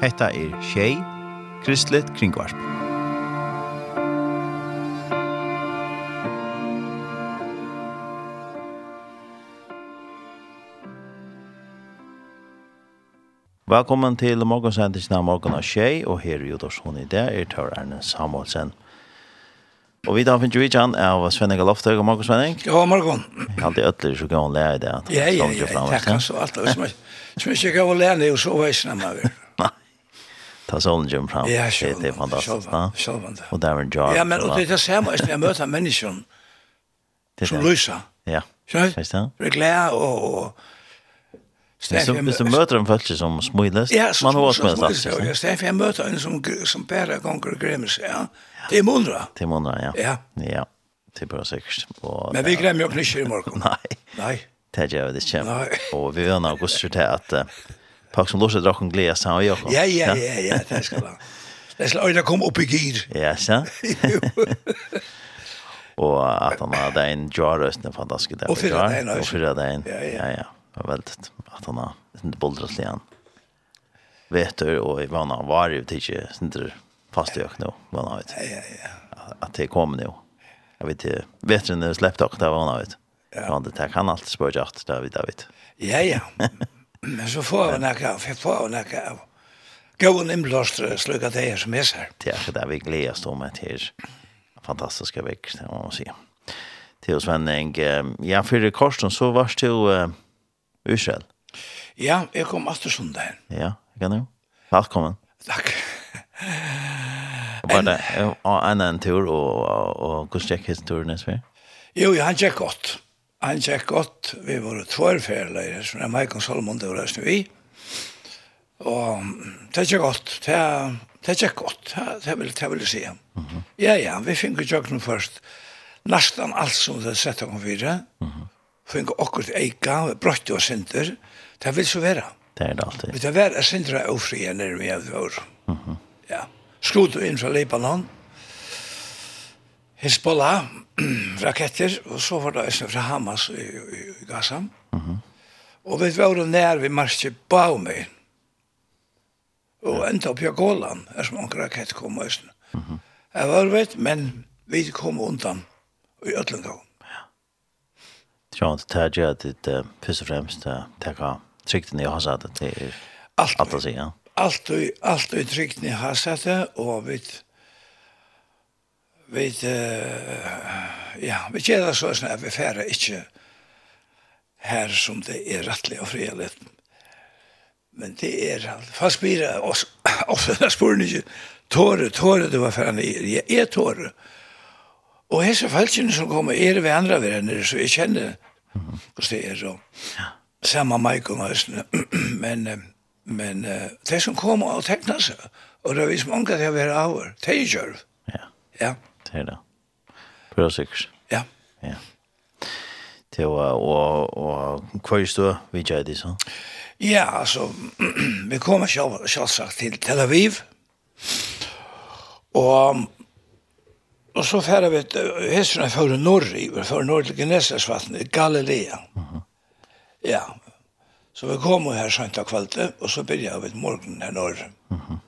Hetta er Shay Kristlet Kringvarp. Velkommen til morgensendingen av morgen av Shay og her i Jodorsson i det er Tør Erne Samuelsen. Samuelsen. Og vi da finner vi ikke av Svenning og Loftøy. God morgen, Svenning. God morgen. Jeg har alltid ødelig så gav han lære det. Ja, ja, ja. Takk altså. Alt det Som ikke gav han lære det, og så veisene med det. Nei. Ta solen jump fram. Ja, sjølvan. Det er fantastisk. Sjølvan. Og der var en jar. Ja, men og det er det samme. Jeg møter mennesken som lyser. Ja. Skjønner du? Det er glad og Så hvis du møter en følelse som smiles, ja, man har også med det. Ja, Steff, jeg møter en som, som bare gonger seg, ja. Det Til måneder. Til måneder, ja. Ja. Ja, det er bare sikkert. Og, Men vi gremmer jo ikke i morgen. Nei. Nei. Det gjør vi ikke. Nei. Og vi ønsker oss til at uh, folk som låser drakken gleder seg av Jakob. Ja, ja, ja, ja, det skal han. Det skal øyne komme opp i gir. Ja, så. Og at han hadde en jarrøsning fantastisk der. Og fyra deg, Og fyrre deg, ja, ja. Ja, ja, Det var veldig att han har sin bolldras igen. Vet du och i vana var ju inte inte fast jag nu vad han vet. Ja ja ja. Att det kommer nu. Jag vet inte vet du när släppte också där var han vet. Ja, det kan alltid spöra att där vid David. Ja ja. Men så får han några för får några. Gå en imblåstre sluka det här som är så här. Det är det vi glädjas om att det är fantastiska växt, det må man säga Till oss Svenning. Ja, för i korsen så varst du uh, Israel. Ja, jeg kom alltid sånn der. Ja, jeg kan jo. Velkommen. Takk. Var det en en tur, og, og hvordan gikk hans tur neste fyr? Jo, ja, han gikk godt. Han gikk godt. Vi var tvær ferieleirer, som er Mike og Salomon, det var resten vi. Og det gikk godt. Det, det gikk godt, det, vil, det vil jeg si. Mm -hmm. Ja, ja, vi fikk jo først. Nesten alt som det sette om fire. Mm -hmm. Fikk akkurat eika, vi brøtte oss inter. Mm Det vil så være. Det er det alltid. Det er vært sindra ofrie nere vi har vært. Mm -hmm. Ja. Skrot inn fra Libanon. Hezbollah, raketter, og så var det også fra Hamas i, i i Gaza. Mm -hmm. Og vi var nær vi marsje Baumi. Og enda opp i Golan, er som anker rakett kom og sånn. Jeg var vet, men vi kom undan i Øtlengå. Ja. Tjant, det er det først og fremst det er trygten har Hassate, det er alt, alt å si, ja. Alt og, alt og trygten i Hassate, og vi, vi, ja, vi gjør det så sånn at vi færre ikke her som det er rettelig og frihet. Men det er, fast blir det oss, ofte det spør ikke, tåre, tåre, det var færre nere, jeg er tåre. Og hese falskene som kommer er vi andre verden, så jeg kjenner hvordan det er. Og, ja samma Michael Nilsen. men men uh, det som kom och tecknade sig och det visst många det var hour. Tager. Ja. Ja. Det är det. Perfekt. Ja. Ja. Det var och och kvar stå vi gjorde det så. Ja, alltså vi kommer självklart till Tel Aviv. Och Och så färra vi, hästarna före norr i, före norr till Genesasvattnet, Galilea. Mm. Ja. Så vi kom her sent av kvalitet, og så begynte vi morgen her når. Mm -hmm.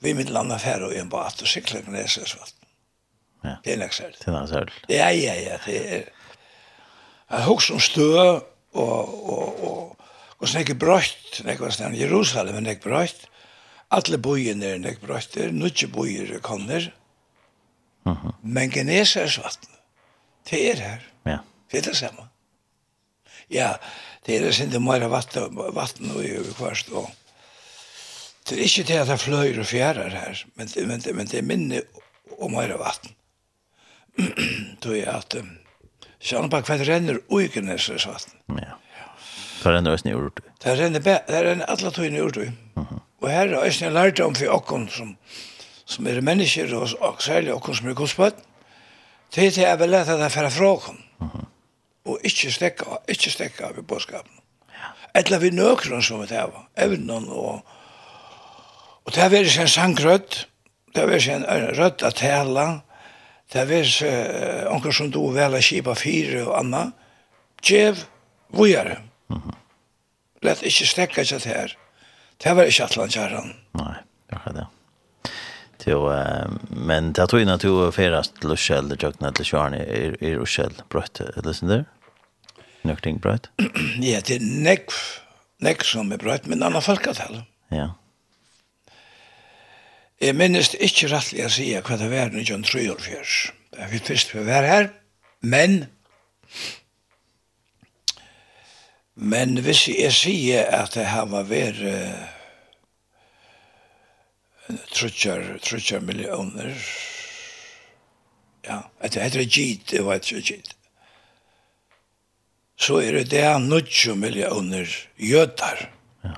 Vi mitt landa affære og en bat og sikler på Nesesvatten. Ja. Det er næksert. Det er næksert. Ja, ja, ja. Det er... Jeg husker om stø og, og, og, og snakke brøtt, nek var snakk Jerusalem, men nek brøtt. Alle bøyene er nek brøtt, er nødje bojer kommer. konner. Mm -hmm. Men Genesesvatten, det er her. Ja. Det er det samme. Ja, det er sin det mer vatten, vatten og i kvarst og det er ikke det at det fløyer og fjærer her men, det, men, det, men det er minne og mer vatten tror jeg at um, Sjannabak hva det renner ui Gnesses vatten ja. Det renner også nye ordet Det renner, det renner alle tog nye ordet og her er også nye lærte om for okken som, som er mennesker og, og særlig okken som er godspøtt det er vel lett at det er fra fråkon mm -hmm og ikke stekka, ikke stekka av i bådskapen. Ja. Etla vi nøkron som vi teva, evnen og og det er vært en sangrødd, det er vært en rødd at tala, det er vært uh, onker som du vela kipa fire og anna, djev vujare. Mm -hmm. Lett ikke stekka ikke her. Det var ikke atlan kjæran. Nei, det er det. Jo, men det tog innan du ferast til Ushell, det tjøkna til Sjørn i Ushell, brøtt, eller sin der? nok ting brøyt? ja, det er nekv, nekv som er brøtt, men annan folketall. Ja. Jeg minnes ikke rettelig å si hva det var når John Trøyolfjørs. Jeg Vi først for å være her, men men hvis jeg sier at det har vært uh, trutjar, trutjar millioner ja, at det heter gitt, det var ikke gitt så er det det 90 millioner jødar ja.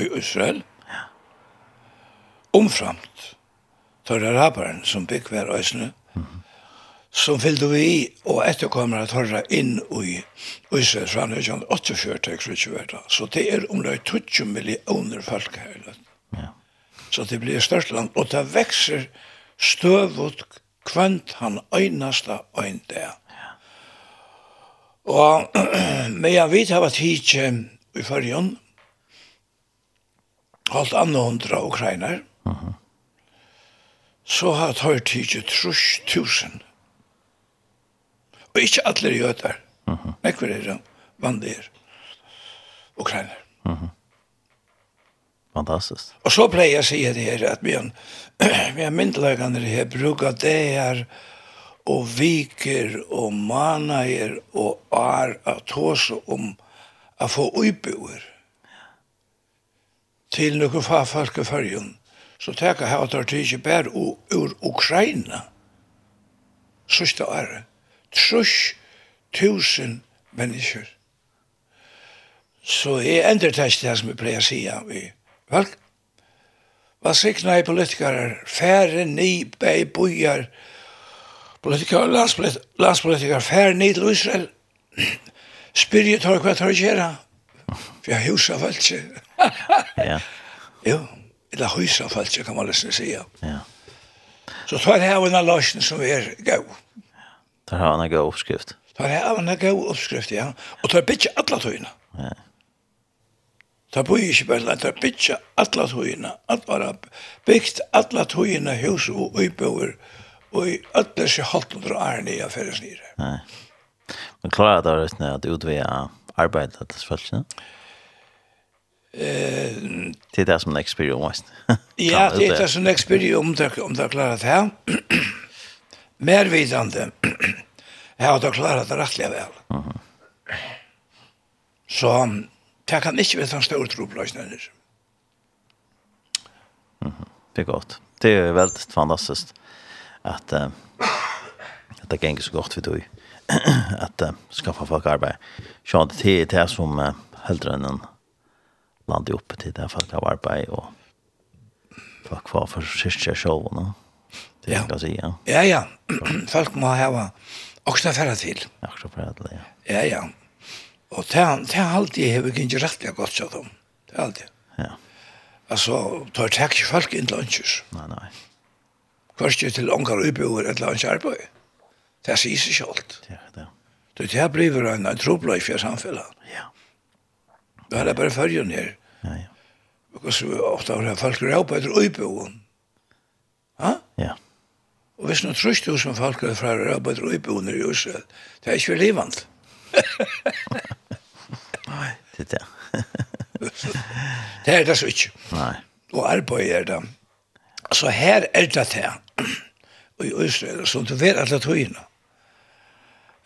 i Israel. Ja. Omframt tar araberen som bygg hver øsne, mm -hmm. som fyllde vi i, og etterkommer at høre inn i Israel Israels framleggjende 48-20 Så det er om det er 20 millioner folk her i landet. Ja. Så det blir størst land, og det vekser støvut kvant han øynasta øyn der. Og med jeg vet av at hit i førjen, holdt andre hundra ukrainer, uh -huh. så har jeg hørt hit trus tusen. Og ikke alle jøder. Uh -huh. Nekker er det vanlige ukrainer. Uh -huh. Fantastiskt. Og så pleier jeg å si det her, at vi har myndelagene her bruker det her, og viker og manager og ar at tåse om at få uibboer til noen farfarske fyrjun. Så teka her at det ikke bare ur Ukraina sørste året. Trus tusen mennesker. Så jeg endret det som jeg pleier å si av i valg. Hva sikna i politikere færre ni bei bojar politikar, landspolitikar fær ned til Israel, spyr jeg tar hva tar gjerra, for jeg husa falskje. ja. Jo, eller husa falskje kan man nesten sija. Ja. Så tar jeg av en løsning som er gau. Tar har han en gau oppskrift. Tar jeg av en gau oppskrift, ja. Og tar bytje atla tøyna. Ja. Tar boi ikke bare, tar bytje atla tøyna. At var byggt atla tøyna hus og uibøver, og Og i ødler seg halvt under æren i affæres nere. Nei. Men klarer det rett ned at utvide arbeidet til spørsmålene? Eh, det er det som en eksperium, ja, det er det som en eksperium, om det er det her. Mer vidande, jeg har det klaret det rettelig vel. Uh -huh. Så det kan ikke være en stor tropløsning. Mm -hmm. Det er godt. Det er veldig fantastisk at uh, at det gänger så gott vi då att uh, skaffa folk arbete. Så det är det som uh, hellre än landar uppe till där folk har arbete och folk kvar för sista showen. No? Det ja. kan säga. Ja, ja. folk må ha också färra till. Också färra till, ja. Ja, ja. og det er alltid jeg har ikke rettelig godt så dem. Det er alltid. Ja. Altså, tar tack folk inte lunches. Nej, nej kvarskje til onkar uboer et eller annet kjærpøy. Det sier seg sjalt. Ja, det. Du, det her blir en, en trobla i fjerde samfunnet. Ja. Det er bare følgen her. Ja, ja. Because vi ofte har folk råpa etter uboen. Ha? Ja. Og hvis noen trus hos som folk er fra råpa etter uboen i Israel, det er ikke livant. Nei, det er det. det er det så ikke. Nei. Og arbeid er det. Så her er det det i Israel, som du vet alle togene.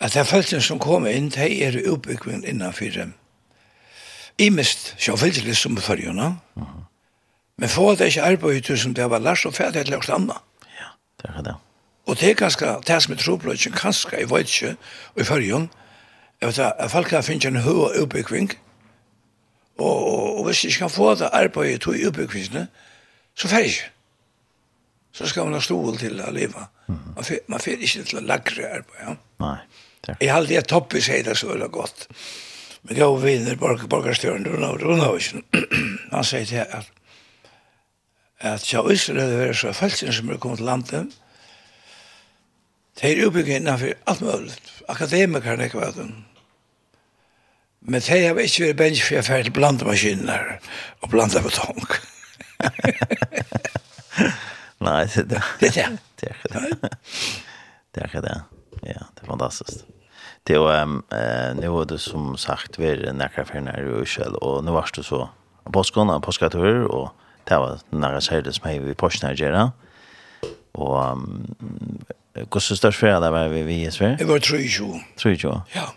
At det er følte som kommer inn, de er utbyggvingen innenfor dem. I mest sjåfølgelig som førgjørende, mm -hmm. men få det ikke arbeidet som det var lært, og ferdig til hvert annet. Ja, det er det. Og det er ganske, det er som jeg tror på, ikke ganske, jeg vet ikke, og i førgjørende, jeg vet at folk har finnet en høy utbyggving, og, og, og hvis de ikke kan få det arbeidet i utbyggvingene, så ferdig ikke så skal man ha stol til å leva. Man får, man får ikke til å lagre arbeid. Ja? Nei. Jeg har alltid topp i seg det så veldig godt. Men jeg vinner borgerstøren, Runovicen, han sier til at at ja, Israel det var så felsen som er kommet til landet, det er utbygget innanfor alt mulig. Akademikerne ikke vet om. Men det har ikke vært bensk for jeg ferdig blandemaskiner og blandematonk. Nei, det det. Det er det. Det är det. Ja, det er fantastisk. Det er jo, um, eh nå var det som sagt vi er nærkere för när i själv og nå var det så påskånd og på og det var nära sida som er vi på Nigeria. Och hur så störst för det var vi vi i Sverige. Det var 30. 30. Ja.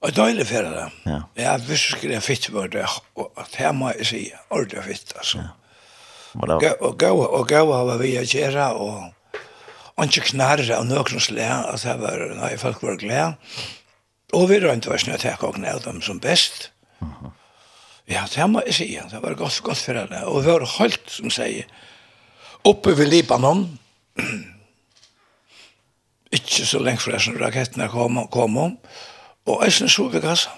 Og døylig ferie det. Ja. Jeg visste ikke det fitt var det, og at her må jeg si, ordentlig fitt, altså. Ja. Og gav og gav var vi å gjøre, og ikke knarra og nøkron slæ, at det var, nei, folk var glede. Og vi rønt var snøt jeg og knæ dem som best. Ja, det må jeg si, det var godt, godt for alle. Og vi var holdt, som sier, oppe ved Libanon, ikke så lenge fra som rakettene kom, kom om, og eisen så vi kassa.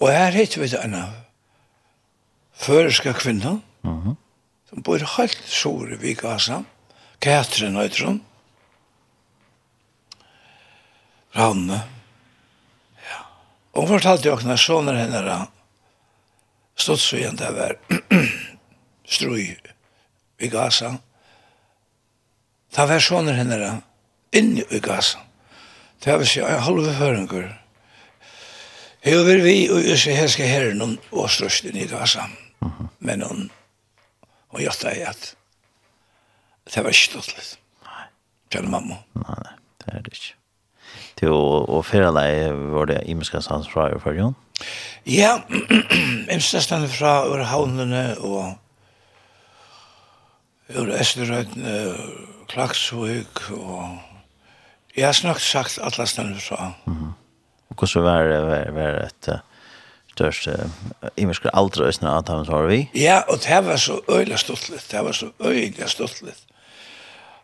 Og her hittet vi det denne føreska kvinna, mm -hmm som bor helt sår i Gaza, Katrin Øytron, Ranne, ja. og hun fortalte jo henne sånne henne stått så igjen der var strøy i Gaza. Det var sånne henne inne i Gaza. Det var så jeg halve føringer. Jeg vil vi og jeg skal herren og strøsten i Gaza. Men hun Og jeg sa at det var ikke stått litt. Nei. Mamma. Nei, nei, det er det ikke. Til å, og fære deg var det imenska stans fra i førjon? Ja, imenska stans fra ur havnene og ur Esterøyden, Klaksvøk og jeg har snakket sagt alle stans fra. Mm -hmm. Og hvordan var det, var, var et... Uh størst imisk aldra østna at han var vi. Ja, og det var så øyla stuttligt, det var så øyla stuttligt.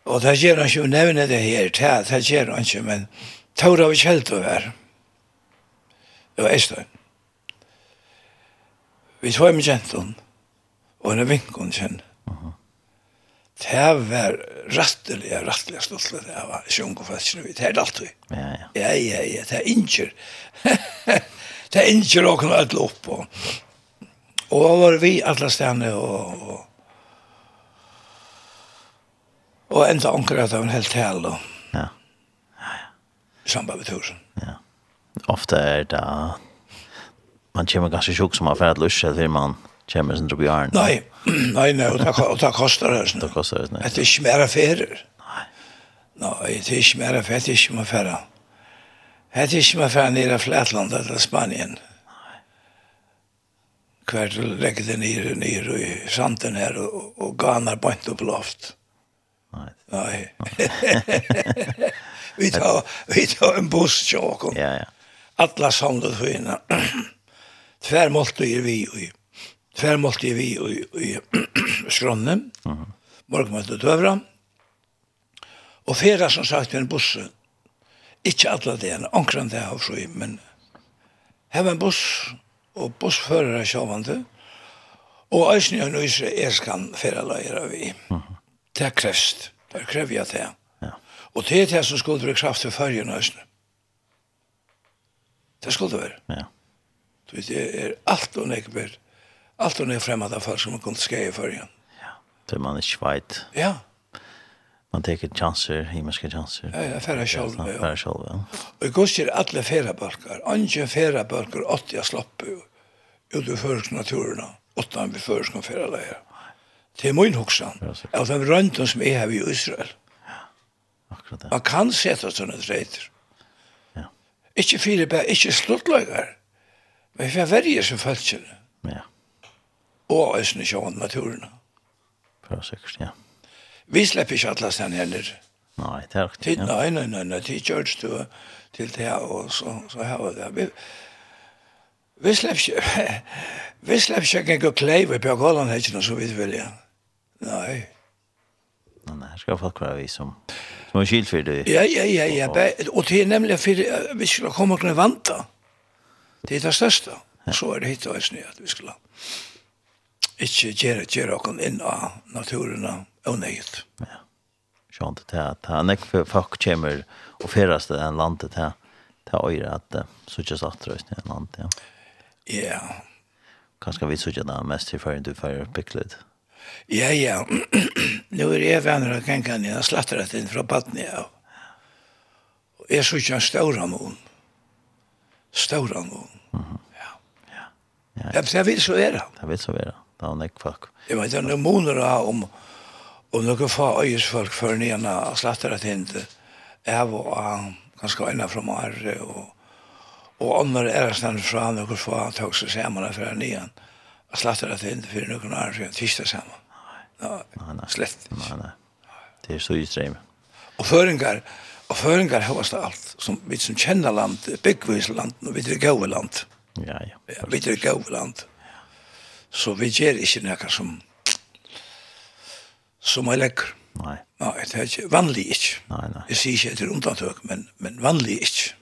Og det gjør han ikke, nevne det her, det, det gjør han ikke, men Tora vi kjelt å være. Det var Øystein. Vi tog med kjenton, og en vinkon kjenn. Det var rattelig, rattelig stuttligt, det var sjungo fætsjene vi, det er alltid. Ja, ja. Ja, ja, ja, det er innkjør. det er ikke råkene å ødele opp. Og, og da var vi alle stedene og, og Og enda anker at det var en helt hel og ja. I samband med tusen. Ja. Ofte er det man kommer ganske sjuk som har fært lusje til man kommer sin drog i arn. Nei, nei, nei, og det koster det. Det koster det. Det er ikke mer affærer. Nei. Nei, det er ikke mer affærer, det er ikke mer affærer. Jeg er ikke med fra nere Flatland eller Spanien. Hver du legger det nere, nere i sanden her og, og ganer bant opp loft. Nei. Nei. vi, tar, vi tar en buss til. Ja, ja. Alla samlet høyene. Tver målte jeg vi i. Tver målte vi i, i skrånne. Uh -huh. Morgen måtte døvra. Og fera som sagt med en bussen Ikke alle det ene, omkring det av fri, men her var en buss, og bussfører er sjåvande, og eisen og nøyse er skan ferreløyere vi. Det er krevst, det er krev jeg det. Og det er det som skulle være kraft til førjen eisen. Det skulle det være. Ja. Du vet, det er alt og nekber, alt og nek fremmede folk som har kommet skje i førjen. Ja, det man ikke veit. Ja, man tar chanser, himmelska chanser. Ja, ja, färra sjálv. Ja, färra själv, ja. Og gos er alle färra balkar. Anje färra balkar, åtti a slappu ut ur førsk naturerna, åttan vi førsk om färra leia. Det er min hoksan, Ja, så. av de røntgen som er her i Israel. Ja, akkurat det. Man kan sette sånne treiter. Ja. Ikke fire bæ, ikke sluttlagar, men vi er verger som følgjene. Ja. Og æsne sjåan naturerna. Bra säkert, ja. Ja Vi slipper ikke alle stedene heller. Nei, det er riktig. Ja. Nei, nei, nei, nei, til du til det og så, så her og det. Vi, vi slipper ikke, vi slipper ikke en å kleive på gålen her, ikke noe så vidt vilja. Nei. Nei, nei, skal folk være vi som, som er skilt for det. Ja, ja, ja, ja, og det er nemlig for vi skulle komme og kunne vanta. Det er det største. Så er det hittet og nye at vi skulle ikke gjøre, gjøre oss inn av naturen og og nøyet. Ja. Sjant det at han ikke for folk kommer og ferast det en landet her. Det er øyre at det satt røst i en land, ja. Ja. Kanskje vi så ikke det mest til før du før bygget Ja, ja. Nå er jeg venner av kankene, jeg har slattret inn fra baden, ja. Og jeg så ikke en større mån. Større mån. Mhm. Ja, Ja, det vil så vera. Det er vidt så vera. Det er nekk folk. Jeg vet, det er noen måneder om, om Og noen få øyesfolk før nyene og slatter at hente. Jeg var ganske øyne fra Marre og, og andre er stedet fra noen få tog seg sammen fra nyene. Og slatter at hente for noen år siden, tisdag sammen. Nei, nei. Slett ikke. Nei, nei. Det er så utstrømme. Og føringer, og føringer har det alt. Som, vi som kjenner land, byggvis land, og vi er gode land. Ja, ja. ja vi er gode land. Så vi gjør ikke noe som som er lekker. Nei. Nei, det er ikke vanlig ikke. Nei, nei. Jeg sier ikke etter undantøk, men, men vanlig ikke.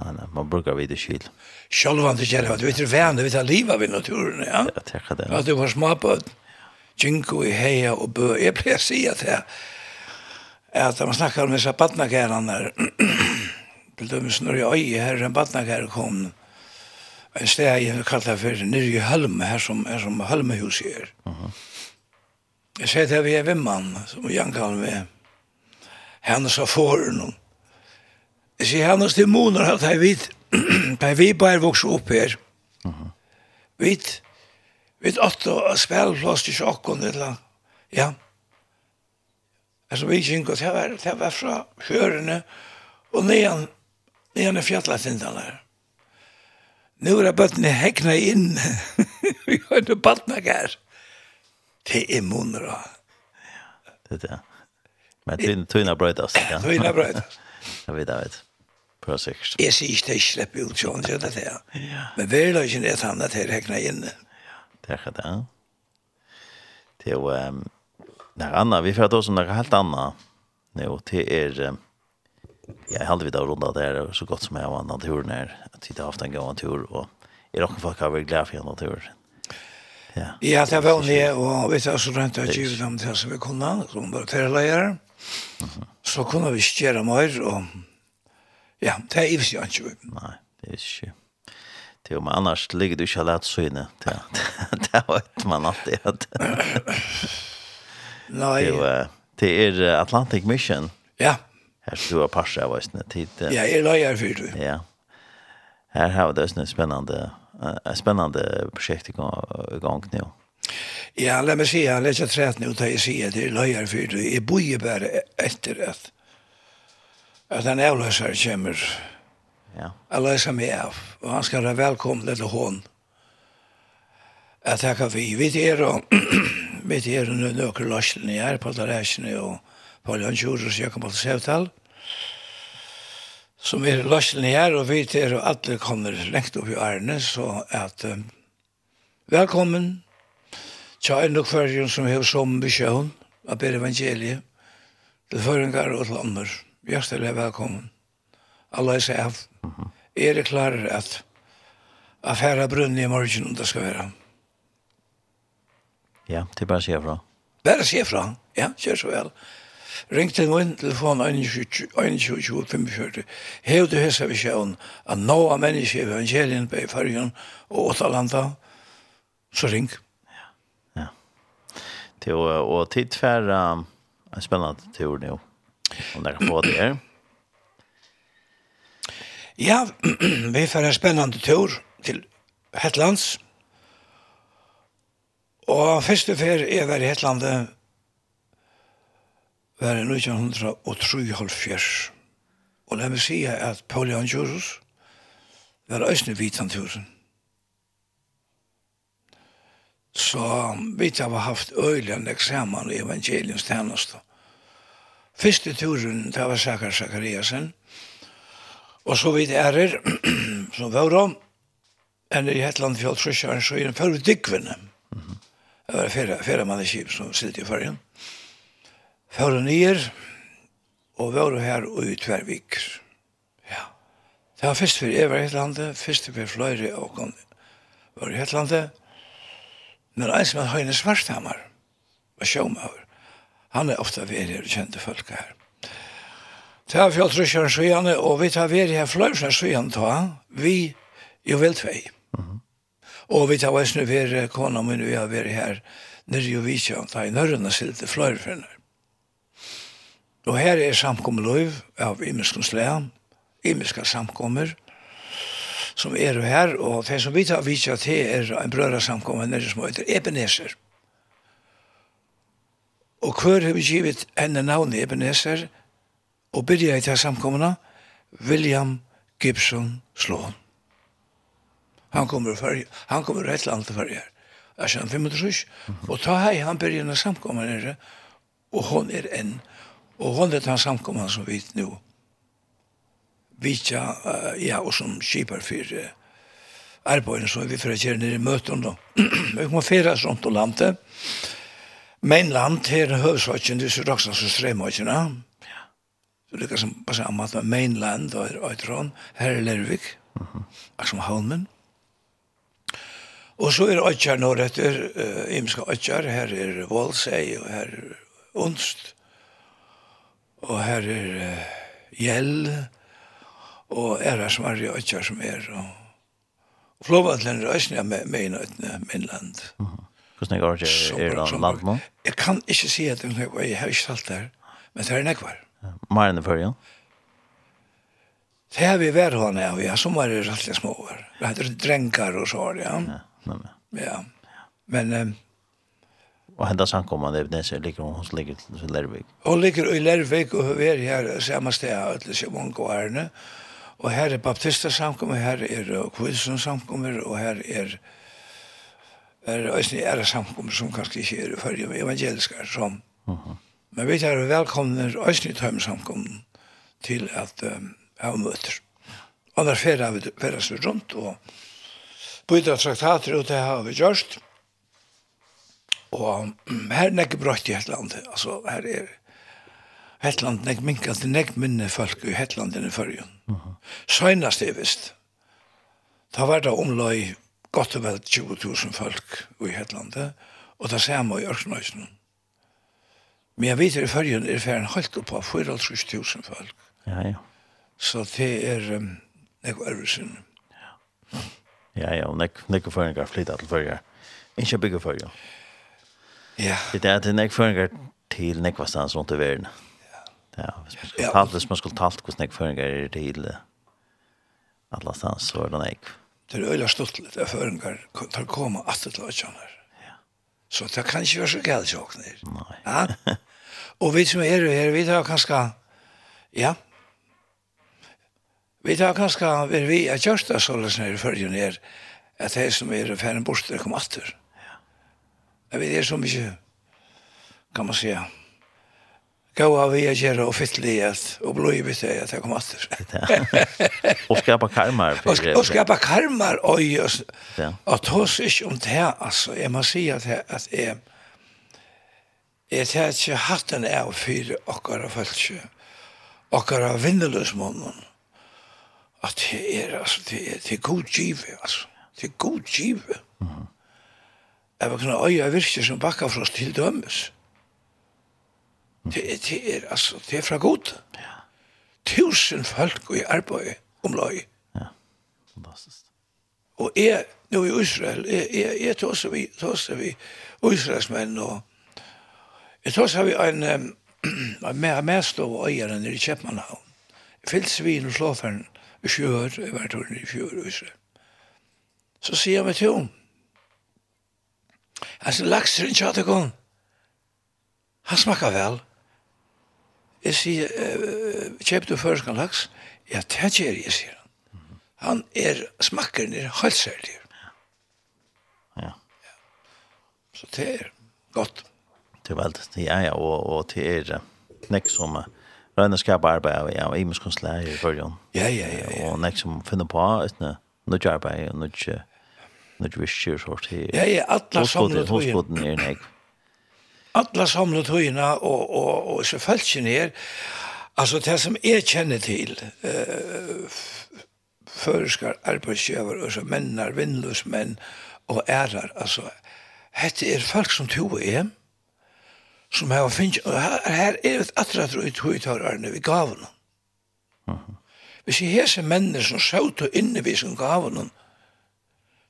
Nei, nei, man brukar vid det kyl. Sjálf det gjør det, du vet det vann, du vet det livet ved naturen, ja. Ja, det er det. Ja, du var småbød, kjinko i heia og bø. Jeg pleier å si at jeg, at man snakkar om disse badnakærene der, til dømes når jeg øye her, en badnakær kom, en sted jeg kallar for nyrje Hølme, her som, her som Hølmehus er. Mhm. Uh -huh Jeg sier det vi er vimmann, som jeg kan være. Hennes av foren. Jeg sier hennes moner at jeg vet, da vi bare vokser opp her. Vi vet at det er spillplass til sjokken eller Ja. Altså vi gikk og det var, det var fra fjørene og nedan, nedan i fjallatindene der. Nå er bøttene hekna inn. Vi har ikke bøttene her. Ja. Det är munra. Det det. Men det tunna brödas. Ja, tunna brödas. Jeg vet vet. Perfekt. Jag ser inte slipper ut sånn, så det där. Men väl är det ett annat här inn. in. Det är det. Det är ehm när Anna vi får då som något helt annat. Nå, det er jag hade vi då runda där så gott som jag var naturen her, at att har haft en gång tur och i också folk har vært glad för en tur. Ja. Ja, det var vanlig, og vi tar så rent at givet dem til som vi kunne, som var terrorleier. Så kunne vi ikke gjøre mer, og ja, det er ikke ikke. Nei, det er ikke. Det er jo, men annars ligger du ikke alene så inne. Det, det vet man alltid. Nei. Det er Atlantic Mission. Ja. Her skal du ha parser av oss. Ja, jeg er leier for det. Ja. Her har vi det en spennende ett spännande projekt igång nu. Ja, låt mig säga, låt jag trätt nu ta i sig det löjer för det är boje bara efter att att han avlösar kommer. Ja. Avlösar mig av och han ska vara välkommen till hon. Jag tackar vi vid er och vid er nu några lösningar på det här och på Lönnkjord och så jag kommer som er løsene her, og vi til og alle kommer lengt opp i ærene, så at um, velkommen til en og kvarjon som har som beskjøn av Per Evangeliet, til føringar og til andre. Hjertelig velkommen. Alla er seg av. Er det klare at affæra brunn i morgen om det skal være? Ja, det er bare å si fra. Bare å si fra. Ja, kjør så vel. Ja til noen telefon 21-25. Hev du hessa vi sjøen at nå av mennesker i evangelien på i fargen og åttalanda, så ring. Ja, ja. Til å, og tid for tidsfæra en spennende tur nå, om dere får det her. Ja, vi får en spennende tur til Hetlands. Og første fer er i Hetlandet var i 1973. Og la meg sige at Paul Jan Anjurus var øyne vitanturen. Så vi har haft øyland eksamen i evangeliens tjeneste. Første turen, det var Sakar Sakariasen, og så vidt er det, som var da, enn i Hetland fjall Trusjaren, så er den førre dykvene. Det var fyrre, fyrre mann i kip som sitter i fargen. Mm Før nyer, og var her og i tvervik. Ja. Det var først for jeg var i Hetlandet, først for fløyre og kom var i Hetlandet. Men en som er Høyne Svarthammer, var sjåmøver. Han er ofte ved her og kjente folk her. Det var fjall trusjeren Svijane, og vi tar ved her fløyre Svijane ta, vi jo vel tvei. Mm -hmm. Og vi tar væsne ved kona min, vi har vært her nere jo vikjant, ta i nørrene silte fløyre for henne. Og her er samkommeløyv av imenskens lea, Imeska samkommer, som er her, og det som vi tar vidtja til er en brøra samkommer nere som heter Ebenezer. Og hver har vi givet henne navnet Ebenezer, og byrja i til samkommerne, William Gibson Sloan. Han kommer för han kommer rätt långt för er. Jag känner 500 och ta hej han börjar när samkommer nere och hon är en og holde den samkomman som vi nu vitja, uh, ja, og som kipar for uh, arbeiden som vi fyrir kjer nere i møten da. vi må fyrir rundt og landet. Men land her er høvsvatsjen, det er så raksans og strematsjena. Ja. Så det er som på samme måte, mainland og Øytron, her er Lervik, mm -hmm. som Halmen. Og så er Øytjar nå etter, uh, Imska Øytjar, her er Volsei og her er Unst og her er uh, Gjell, og er her som er i Øtja som er, og, og Flåvandlen er Øsnia med, med i Nøytene, min land. Mm -hmm. Hvordan går det er i land nå? Jeg kan ikke si at det er jeg har ikke talt der, men det er nekvar. Mer enn det før, ja? Det har vi vært henne, ja, ja, som var det alltid små år. Det heter drengar og så, ja. Ja, ja. Men, um, Og hendas samkomman i Ebenezer ligger hon hos ligger i Lervik. Hon ligger i Lervik og vi er her samme sted av alle Simon Gårdene. Og her er Baptista samkommer, her er Kvilsen samkommer, og her er er eisne æra samkommer som kanskje ikke er fyrir med evangeliskar som. Uh -huh. Men vi er velkomne eisne i tøym samkommer til at um, ha møter. Og der fyrir vi fyrir rundt og bytta traktater ut det har vi gjørst. Og her er nekk brøtt i Hetland. Altså, her er Hetland nekk minkant til nekk minne folk i Hetland i fyrjun. Uh -huh. Søgnast er visst. Da var det omløy godt og vel 20.000 folk i Hetland. Og det man i Ørknøysen. Men jeg vet i fyrjun er ferien holdt opp av 4.000 folk. Ja, ja. Så det er um, nekk ørvesen. Ja. Ja, ja, og nekk, nek fyrjun flytta til fyrjun. Ikke bygge fyrjun. Ja. Ja. Det er det nek føringar til nek vastans rundt i verden. Ja. Ja, Hvis man skulle talt, hvis man skulle talt hos nek føringar er til alle stans, så er det nek. Det er øyla stort litt av føringar å komme at det la kjønner. Ja. Så det kan ikke være så gæld sjåkner. Nei. Ja. Og vi som er her, vi tar kanskje, ja, vi tar kanskje, vi er vi er kjørsta sånn her i førjen her, at de som er ferdig bort, de kommer atter. Ja Jeg vet, det er så mye, kan man säga. Gå av vi är och fittlighet och i det att jag kommer att Och skapa karmar. Och skapa karmar, oj. Att tås ich om det här, alltså. Jag måste säga att jag, att jeg tar ikke hatten av for okkara følelse, okkara vindeløsmånen, at det er, altså, det er, det er god givet, altså, det er god givet. Mm -hmm. Jeg var kunne øye virke som bakka for oss til dømes. Det, det er, altså, det er fra god. Ja. Tusen folk i arbeid om løy. Ja, fantastisk. Og jeg, nå i Israel, jeg, jeg, jeg tåser vi, tåser vi, Israelsmenn og Jeg tror så har vi en um, med mest og øyere nere i Kjepmannhavn. svin og slåferen i fjør, i var år i fjør, i Så sier jeg meg til henne, Altså, lakser en hadde gong. Han smakka vel. Jeg sier, uh, kjøp du førskan laks? Ja, det gjør jeg, sier han. Han er, smakkeren er halsærlig. Ja. ja. Så det er godt. Det er veldig, ja, ja, og, og det er nek som røynerskap arbeid, ja, og konsulær i førjon. Ja, ja, ja. ja. Og nek som finner på, etne, nødja arbeid, og Når vi skjer sort. Ja, ja, alla samlet høyene. är er nek. Alla samlet høyene og, og, og så følelsen er, altså det som jeg kjenner til, eh, føreskar, arbeidsgjøver, og så mennar, vindløs menn og ærar, altså, hette er folk som tog er, som har finnst, og her, her er et atrat og uthuitararne vi gav noen. Uh -huh. Hvis jeg hese mennesker som sjøt og innevis som gav noen,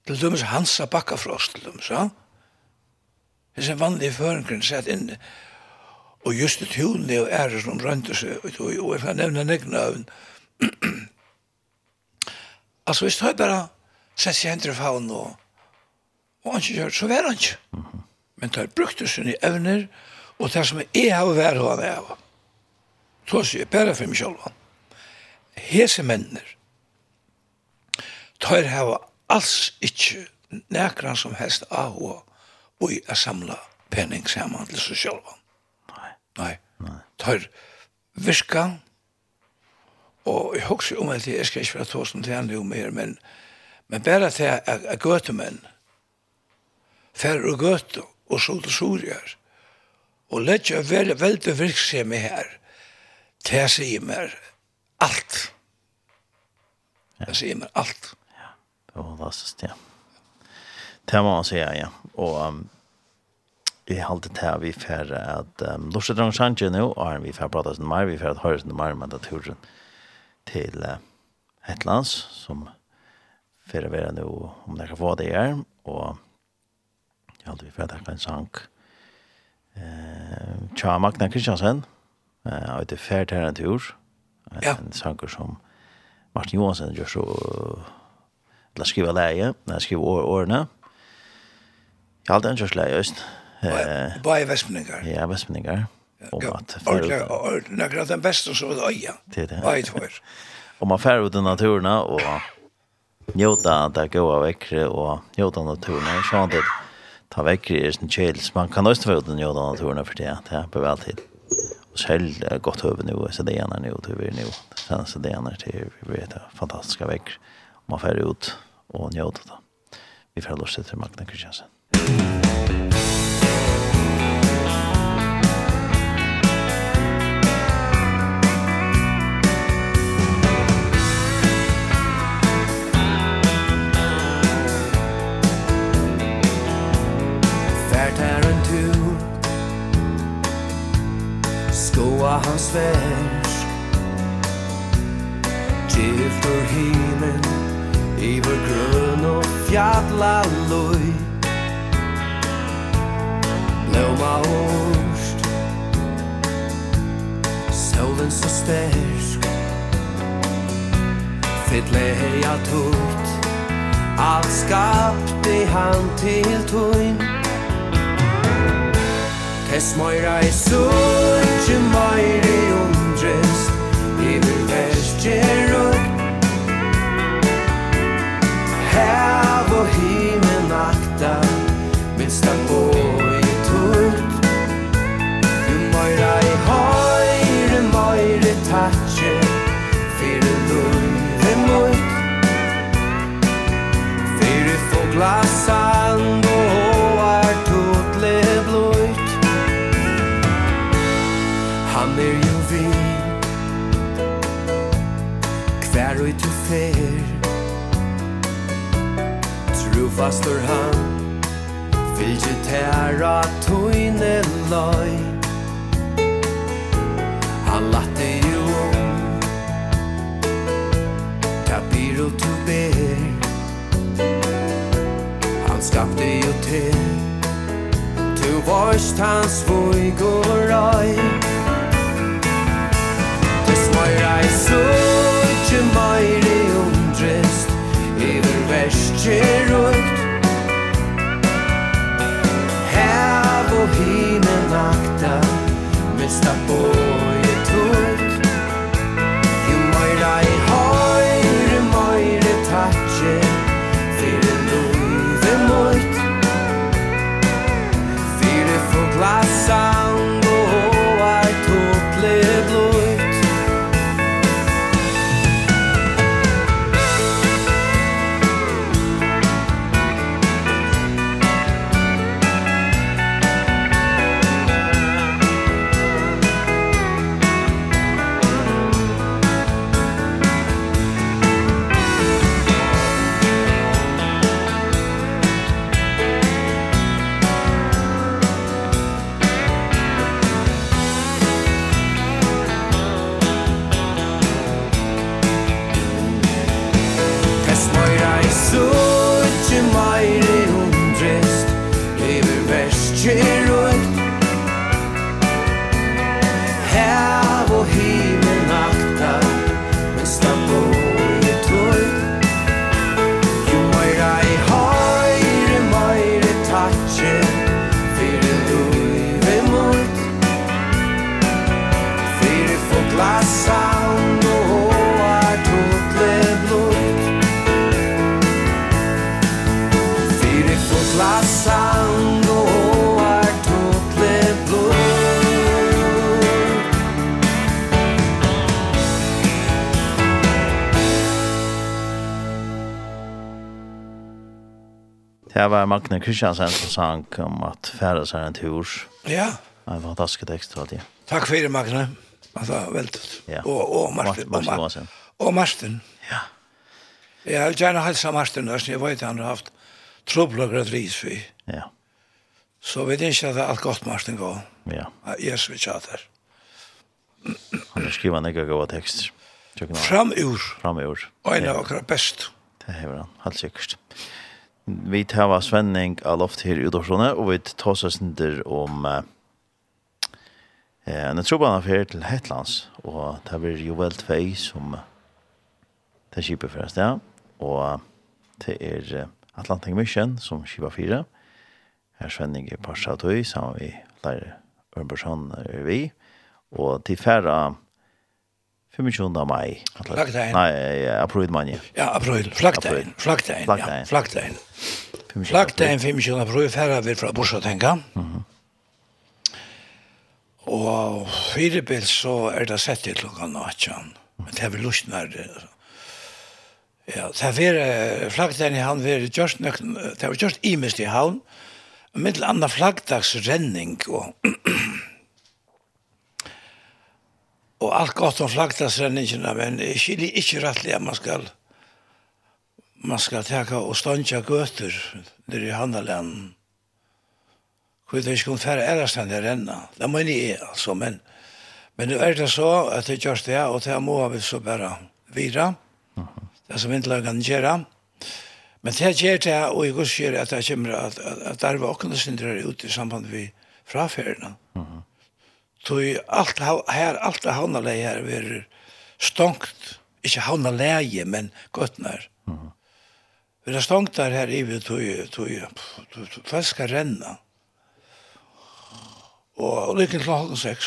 til dømes Hansa Bakkafrost, til dømes, ja? Det er en vanlig føringen sett inn. Og just det tunne og ære som rønte seg, og jeg kan nevne nekna av Altså, hvis jeg bare sett seg hendt i faun og og han gjør, så var han ikke. Men det er brukt det sine evner, og det som jeg har vært hva han er. Så sier jeg bare for meg selv. Hese menner, tar hava alls ikkje nekran som helst av og i a samla penning saman til seg sjálva. Nei. Nei. Nei. Tar virka og jeg hugsa om at jeg skal ikke være tåsen til andre om mer, men, men bare til at jeg er gøtemenn fer og gøte og så til surjar og letja vel, veldig virksemi her til jeg sier meg alt. Jeg sier meg alt. Ja. Det var fantastiskt, ja. Det var man säga, ja. Og um, i halde til vi får at um, Lorset Drang Sanje nå, og vi får prate sånn mer, vi får at høyre sin mer med naturen til uh, Hetlands, som får være nå om det kan få det her, og jeg halde vi får at en sang uh, Tja Magna Kristiansen, uh, og det er fer her en tur, en, ja. en sanger som Martin Johansen gjør så uh, til å skrive leie, når jeg skriver år, årene. Jeg har alltid en kjørs leie, just. Bare vestmenninger? Ja, vestmenninger. Om at... Ordentlig, den beste som er øya. Det er det. Bare tvær. Og man fær ut i naturen, og njóta det gode vekkere, og njóta naturen, og sånn at ta vekkere i sin kjels. Man kan også være i njóta naturen, for det, det er vel til. Och själv gott över nu så det ena nu till vi nu. Sen så det ena till vi vet fantastiska veckor man färger ut och njöta det. Vi får lust till Magna Kristiansen. Färtaren tur Skoa hans värsk Gifter himmel Iver grøn og fjalla løy Blóma orst Sólin så stersk Fytle heia tort Alt skapte han til tøyn Tess moira i suttje moira i undrest Iver verst gerund minsta ta på i tutt Du møyra i høyre, møyre tatje Fyre løyre møyt Fyre fogla sand og er tutle bløyt Han er jo vi Hver og i tu fer Trufastor han færa tøyne løy. Han latte jo. Kapir og tu ber Han skapte jo til. Tu varst hans vug og røy. Tis møyra i suttje i undrest. Iver verst rundt på hinen akta Mesta på var Magne Kristiansen som sang om at färdas seg en tur. Ja. En fantastisk tekst, tror jeg. Takk for det Magne. Det var veldig. Ja. Og, og Martin. Martin och Martin. Och Martin. Ja. Jeg vil gjerne hälsa Martin där, Jeg vet han har haft trobler og ris for. Ja. Så vet det er alt godt, Martin går. Ja. Jeg är så der. Han har skrivet en ikke goda text. Framur. Framur. Og en av akkurat best. Det är han, helt säkert. Vi tar var Svenning av loft her i Udorsone, og vi tar oss under om eh, en trobane affær til Hetlands, og det blir jo vel tvei som det kjipet for ja. og det er Atlantic Mission som kjipa fire. Her Svenning er parsa tøy, sammen vi lærer Ørnbørsson er vi, og til færre 25 mai. Flaggdagen. Nej, april man. Ja, april. Flaggdagen. Flaggdagen. Flaggdagen. Flaggdagen. Flaggdagen 25 april färra vi fra Borsa tenka. Mhm. Och Filipil så er det sett till klokka 18. Men det er är väl lustnar. Ja, det är väl flaggdagen han vill just nøk det er just i mest i havn. Mittel andra flaggdagsrenning og og alt godt om flagdagsrenningene, men jeg skiljer ikke rettelig at man skal, man skal teka og ståndja gøter nere i handelen. Hvor det ikke kunne færre ærestand her renna. Det må jeg, altså, men, men det er det så at det gjørs det, og det må vi så bare vira, det som ikke lager gjøre. Men det gjør det, og jeg går gjør at det kommer at, at, at der var åkne syndere ut i samband med fraferdene. Mhm. Så allt här allt det hamnar her här är stångt. Inte läge men gottnar. Mm. Det är stångt där här i vi tog tog fast ska renna. Och lyckan klockan 6.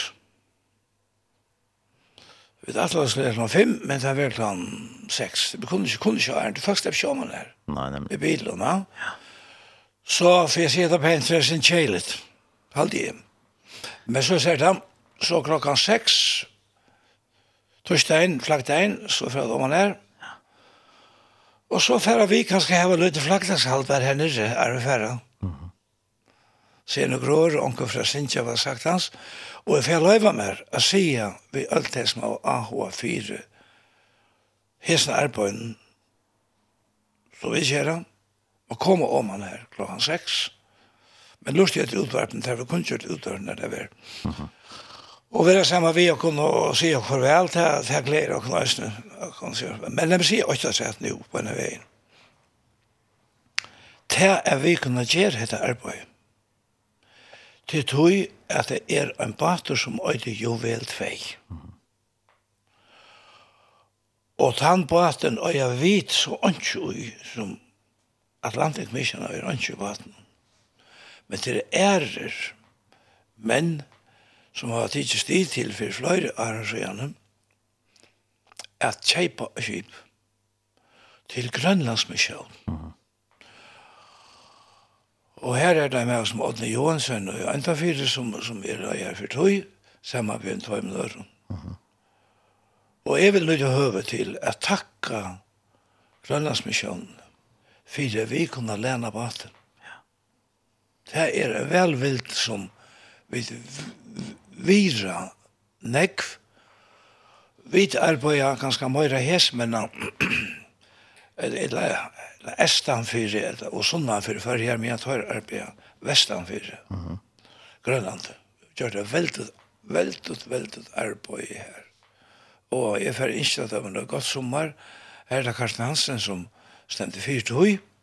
Vi vet att det skulle vara fem, men det var klockan sex. Vi kunde inte kunde köra, det första vi körde där. Nej, nej. I bilen, va? Ja. Så för jag sitter på en Halt kejlet. Halvdje. Men så sier de, så klokken seks, torsdagen, flagdagen, så fra om man er. Og så færa vi kanskje heva løyde flagdagshalver her nere, er vi færa. Mm -hmm. Sene grår, onker fra Sintja var sagt hans, og jeg færa løyva mer, a sia vi alt det som av AH4, hesna arbeiden, så vi kjera, og koma om han her klokkan seks, Men lustig etter utvarpen, det var kunnskjørt utvarpen der det var. Og vi er sammen vi og kunne og si og farvel til at jeg gleder og kunne øsne. Men de sier ikke at jeg nå på denne veien. Til er vi kunne gjøre dette arbeidet. Til tog at det er en bater som øyde jovel tvei. Og tann baten øyde vit så ønske ui som Atlantic Mission øyde ønske baten. Mm men til ærer menn som har tidsi stil til for fløyre arrangerende at kjeipa skip til Grønlandsmisjon. Mm -hmm. Og her er det med som Odne Johansen og enda Antafire som, som er her for tog, sammen med en tog med døren. Mm -hmm. Og jeg vil nøyde høve til at takka Grønlandsmisjonen for det vi kunne lene på atten det er velvilt som vi vira nekv. Vi arbeider ganske møyre hes, men eller estanfyrir, eller og sunnanfyrir, for her med at høyre arbeider vestanfyrir. Mm -hmm. Grønland. Gjør det veldig, veldig, veldig arbeid her. Og jeg får ikke at det var noe godt sommer. Her er det Karsten Hansen som stendte fyrt høy. Mm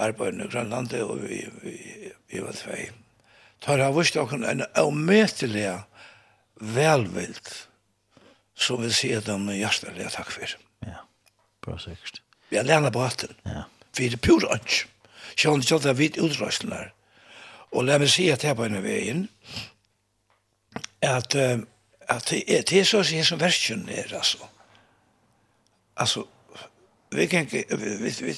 arbeidene i Grønlandet, og vi, vi, vi var tvei. Tar jeg vist dere en avmetelig velvild, som vil si at de hjertelig takk for. Ja, bra sikkert. Vi har lært på hatten. Ja. Vi er pur ønsk. Sjån til at vi er utrøsten her. Og la meg si at her på en veien, at, at det er så å si som versjonen er, altså. Altså, vi kan ikke, vi, vi, vi,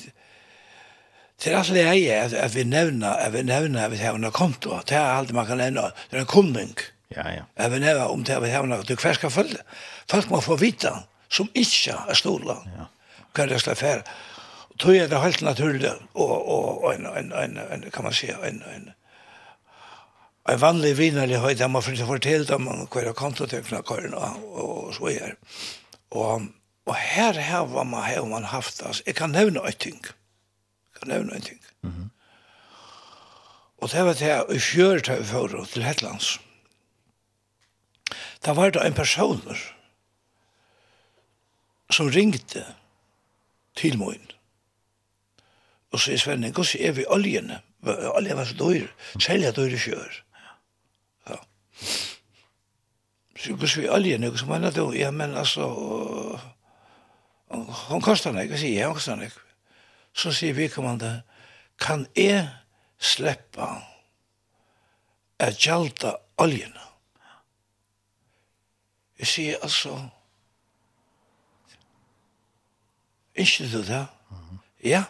Det er alltid jeg at, at vi nevner, at vi nevner at vi har noen konto. Det er alltid man kan nevne. Det er en kunding. Ja, ja. At vi nevner om det at vi har noen konto. Hver skal følge? Folk må få vite som ikke er stola. Ja. Hva det skal fære? Tog er det helt naturlig og, og, og en, en, en, en, kan man si, en, en, en vanlig vinerlig høyde. Man får ikke fortelle dem om hva er konto til knakkeren og, og så er. Og, og her har man, har man haft, altså, jeg kan nevne et ting. Ja kan nevne en ting. Mm -hmm. Og det var det jeg fjør til forhold til Hetlands. Da var det en person som ringte til min. Og så er Svenne, hvordan er vi oljene? Olje var så dyr. selja dyr i fjør. Ja. Så hvordan vi oljene, hvordan mener du? Ja, men altså, hon kostar nek, jeg sier, hon kostar nek så sier vi kommande, kan jeg slippe at gjelda oljene? Jeg sier altså, ikke du det? Ja,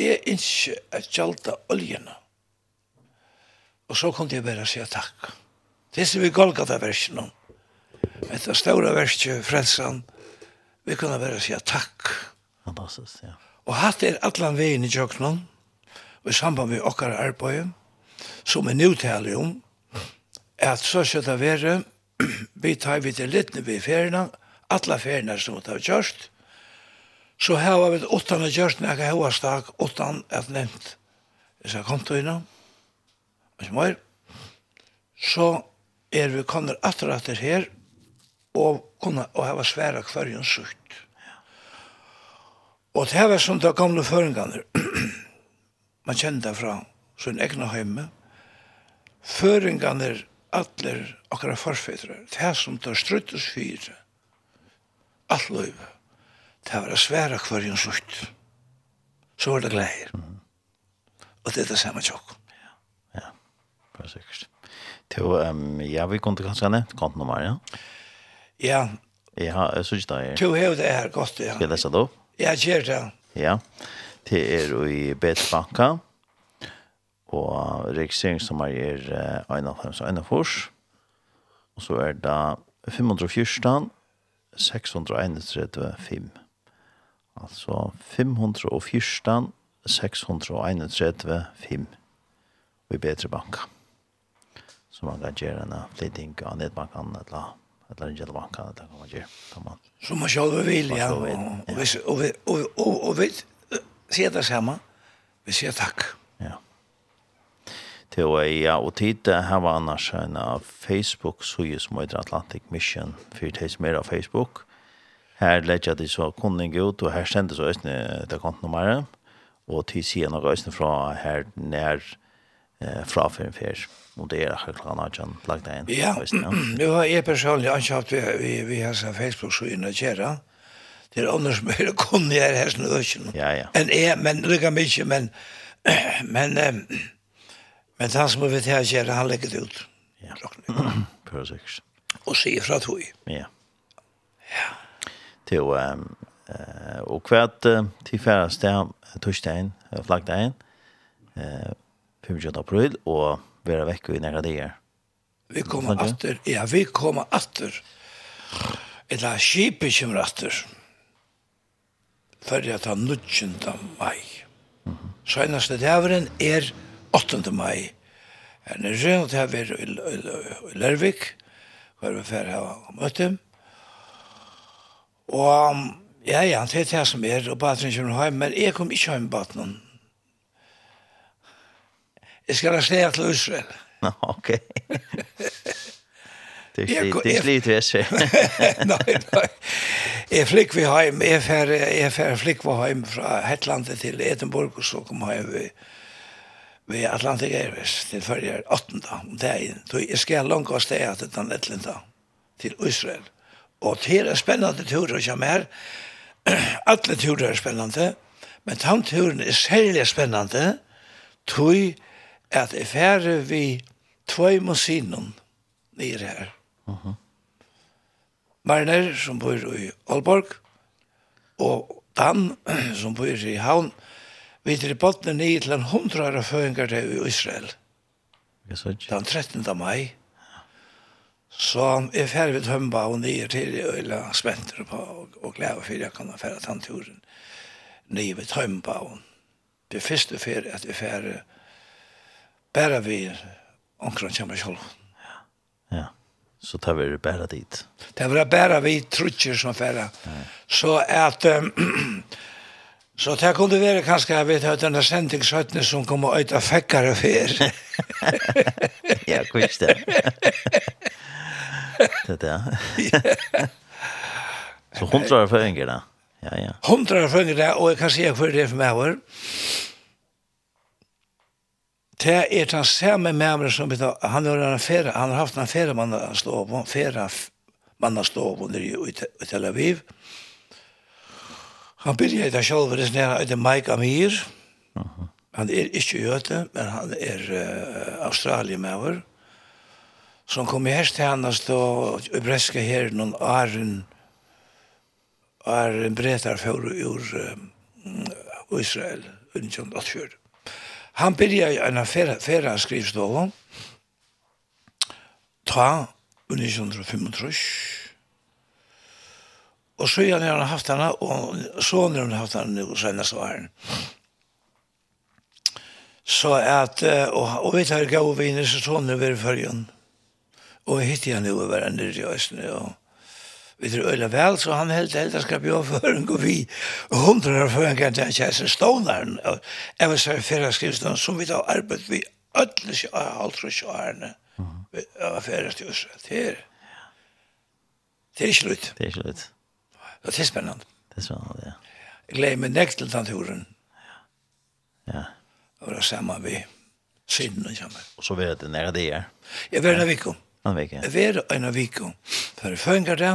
jeg ikke at gjelda oljene. Og så kunne jeg bare si takk. Det som vi Golgata versen om, etter store verset, frelsen, vi kunne bare si takk. Fantastisk, ja. Og hatt er allan vegin i tjøknum, og i samband med okkar arbeid, som er nøytale om, at så skal det være, vi tar vi til litt vi ferina, alla ferina som vi tar kjørst, så her var vi åttan og kjørst, når jeg har stak, åttan er nevnt, jeg skal kom til innan, og som er, så er vi kommer atter atter her, og, kunne, og hava sværa kvarjons sukt. Og det var som de gamle føringene. Man kjenner det fra sin egna heime. Føringene er atler akkurat forfedre. Det er som det struttes fire. Alt løyve. Det var svære kvarjen slutt. Så var det gleier. Mm. Og det er det samme tjokk. Ja, ja. Er sikkert. Til, um, ja, vi kunne kanskje nevnt kontnummer, ja? Ja. Ja, jeg synes det er... Til hevet her godt, ja. Skal jeg lese det opp? Jeg gjør det. Ja, det er i Betbanka, og registreringsnummer er 51-51, og så er det 514 631 Altså 514 631 5 i Betrebanka. Så man kan gjøre en flytting av nedbankan eller att lära inte vad kan det kan man göra kan man så man själv vill ja. och vi och vi och och vi ser det samma vi ser tack ja. Till och ja och titta här var annars en av Facebook så ju som heter Atlantic Mission för det är mer av Facebook. Här lägger det så kunde ut och här sändes så ösne det kontonummer och till sidan och ösne från här när eh, fra för en fjärs moderera klockan har jag lagt in. Ja, nu har jeg personlig anskaffat vi vi, vi har så Facebook så inne kära. Det andre som er kom ner her sånn økken. Ja, ja. Men jeg, men lykka mykje, men men men, men han som vet här kära han legger det ut. Ja. Perfekt. Og sier fra tog. Ja. Ja. Till ehm og och kvart till färdas där torsdagen, flaggdagen. Eh 25 april og være vekk i nære dier. Vi kommer atter, ja, vi kommer atter. Eller skipet kommer atter. Før jeg tar 19. mai. Mm -hmm. Senest det her er 8. mai. Jeg er rønt her i Lervik, hvor vi fer her og møtte. Og ja, ja, det er det som er, og baten kommer hjem, men jeg kom ikke hjem baten. Jeg skal arrestere til Israel. Nå, ok. Det er slitt til Israel. Nei, nei. Jeg flikk vi heim, jeg fer, jeg fer flikk vi heim fra Hetlandet til Edinburgh, og så kom heim vi vi Atlantic Airways til førre 8. om dagen. Så jeg skal langt av stedet til den Atlantik til Israel. Og til er spennende turer som er, alle turer er spennende, men tanturen er særlig spennende, tog at jeg færre vi tvøy musinon nere her. Uh -huh. Marner, som bor i Aalborg, og Dan, som bor i Havn, vi til bottene nye til en hundra føringer til i Israel. Yes, Den 13. mai. Så jeg færre vi tømba og nye til i Øyla Spenter på og, og glede for jeg kan færre tanturen nye vi tømba og det første fer at vi færre Bara vi omkring kommer själv. Ja. Ja. Så tar vi det bara dit. Det var bara vi trutcher som färra. Så att um, Så det kunde være kanskje, jeg vet, at denne sendingshøttene som kom og øyta fekkare fyr. ja, kvist det. det där. så Så hundra för en da? Ja, ja. Hundra er føringer da, og jeg kan si at det er for meg det er den samme mævren som han har en fære, han har haft en fære mann å slå på, en fære mann å slå på i Tel Aviv. Han byrja i det selv, det er etter Mike Amir. Han er ikke jøte, men han er uh, australiemæver. Som kom i herst til han å slå i breska her noen æren æren bretar for ur uh, Israel, 1984. Han byrja i en affæra skrivstål ta 1935 og så har han haft henne og så har han haft henne nu senest åren så at og, og vi tar gav viner så sånne vi er i fyrjen og hittir han jo å være nere i nyrjøsne og vi tror øyla vel, så han helt eldre skal bjør for en god vi hundre år før en gang til kjæsen stånaren og jeg vil sær fyrir skrivstånd som vi da arbeid vi ödlis i og årene av fyrir til oss det er det er ikke lutt det er ikke lutt det er spennende det er spennende, ja jeg gleder meg nekt til den turen ja og det er samme vi synden og kommer. og så vet du nere det er jeg var en av vikom en av jeg var en av vikom for fyrir det,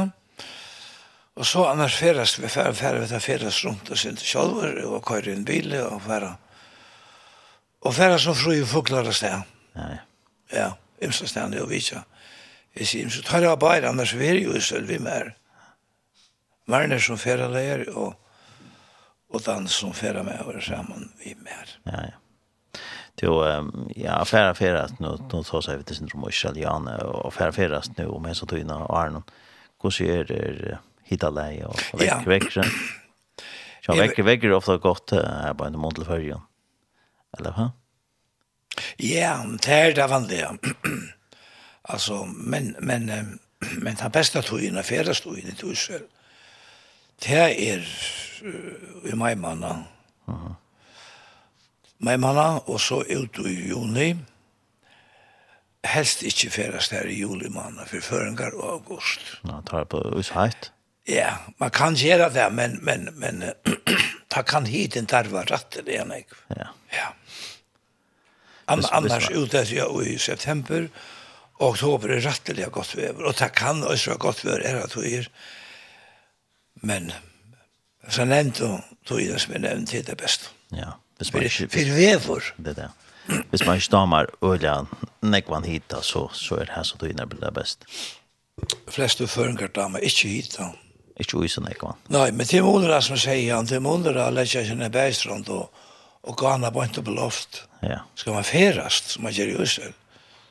Og så annars ferast vi fer fer vi tar ferast rundt og synte kjolver og køyre inn bil og færa. Og færa som fru i fuglar og sted. Nei. Ja, imsa stand og vitja. Jeg sier, så tar jeg bare, annars vi er jo i sølv vi mer. Marner som færa leier og, og dans som færa med over sammen vi mer. Ja, ja. Jo, ja, færa ferast nu, nu tar seg vi til syndrom og israelianer, og færa ferast nu, og med så tyna og Arnon. Hvordan er det, hitta lei och vekk veck. Så veck vekk är ofta gott här på en månad till förrjun. Eller hur? Ja, det er det vanlige. Altså, men, men, men den beste togene, är fjärde i Tussel. Det er i maj månad. Mm. Maj månad og så ut i juni. Helst ikke færast her i juli måned, for føringar og august. Nå, tar jeg på heit. Ja, man kan gjøre det, men, men, men ta kan hit en tarva rätt det ena. Ja. ja. An, hvis, annars ute jag i september og oktober är rätteliga godt vever, og ta kan også vara godt vever, er at vi är. Men så nevnt då då är det som er nevnt til det beste. Ja. Hvis man ikke... for vever, Det er det. Hvis man ikke damer øyla nekvann hita, så, så er det her som du innerblir det best. Flest føringer damer ikke hit hita. Ikke ui ikke, man. Nei, men til måneder som sier han, til måneder å lette seg ned beistrand og, og gana bønt på loft. Ja. Skal man ferast, som man gjør i uisen,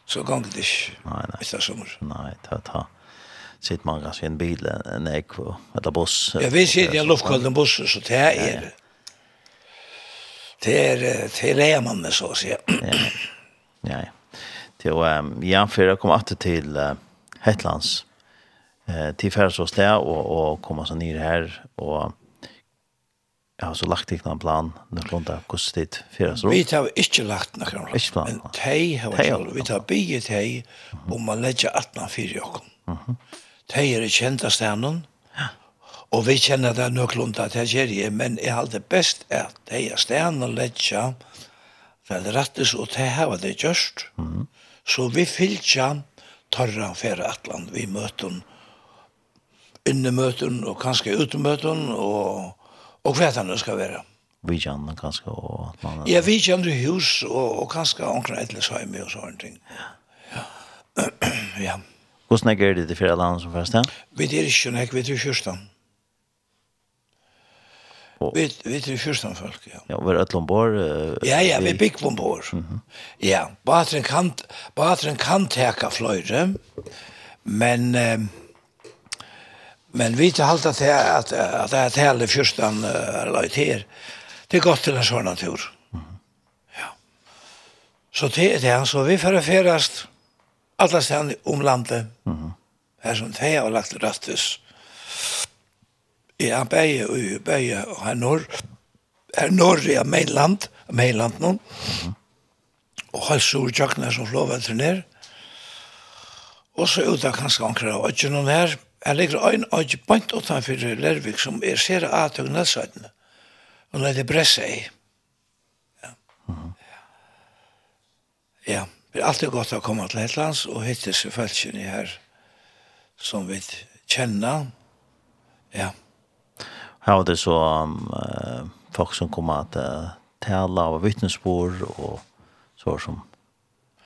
så gong det ikke. Nei, nei. Etter sommer. Nei, ta, ta. Sitt man kanskje i en bil, en ek, eller buss. Ja, vi sitter i en luftkolden buss, så det er det. Ja, ja det er till så å si. Ja. Ja. Det var ja för jag kom åter till Hetlands eh, till til där och och komme så ned här och jag har så lagt dig någon plan när Lunda kostet dit. Vi har ikke lagt noen plan. Ikke plan. Men de har selv, vi tar bygget tej om man legger 18 fire år. De er kjent av stenen, og vi kjenner det nok Lunda gjør Kjerje, men jeg har det best at de er stenen legger vel rettes, og de har det gjørst. Så vi fyllt kjent torra færa atlan vi møtum innemøten og kanskje utemøten og, og hva det skal være. Vi kjenner kanskje og... Man, ja, vi kjenner hus og, og kanskje omkring et eller sånn og sånne ting. Ja. ja. Hvordan er det til flere land som först? Vi er ikke nek, vi er til kjørsten. Og... Vi, vi er til folk, ja. Ja, vi er et lombor? Uh, ja, ja, vi er bygg Mhm. Mm. Ja, bara kan den kan, kan teka fløyre, men... Uh, Men vi tar halta at at, at det er hele fyrstan er lagt her. Det er godt til en sånn natur. Ja. Så det er det så vi får ferast alla stedene om landet. Mm -hmm. Her som det har lagt rattis. Ja, bæge og bæge og her norr. Her norr er Mainland, Mainland nå. Mm -hmm. Og halsur tjøkna som flåvetter ned. Og så ut av kanskje ankra av øtjen her. Mm Jeg ligger øyn og ikke bant utenfor Lervik som er ser av til Gnadsøyden. Og når det bresser i. Ja. Mm -hmm. ja. Det er alltid godt å komme til Hetlands og hitte seg følgene her som vi kjenner. Ja. Her var det så um, folk som kom at uh, tale av vittnesbord og så som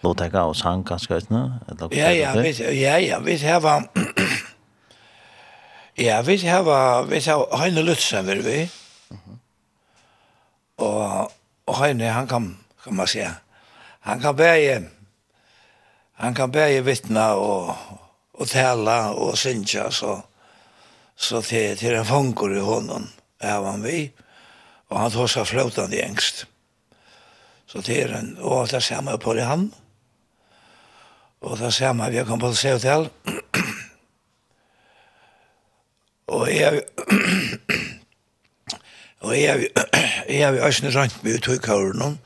låtekka og sang ganske, ikke? Ja, ja, vi, ja, ja, vi, har Ja, vi har vi har Heine Lutzen vil vi. Mhm. Og och Heine han kan kan man säga. Han kan bära han kan bära vittna och och tälla och synja så så til till en fangur i honom är han vi och han tar seg flotande engst. Så det är en och det ser man på det han. Och det ser man vi kan på se hotell. Og jeg og jeg jeg har også rønt med utkåren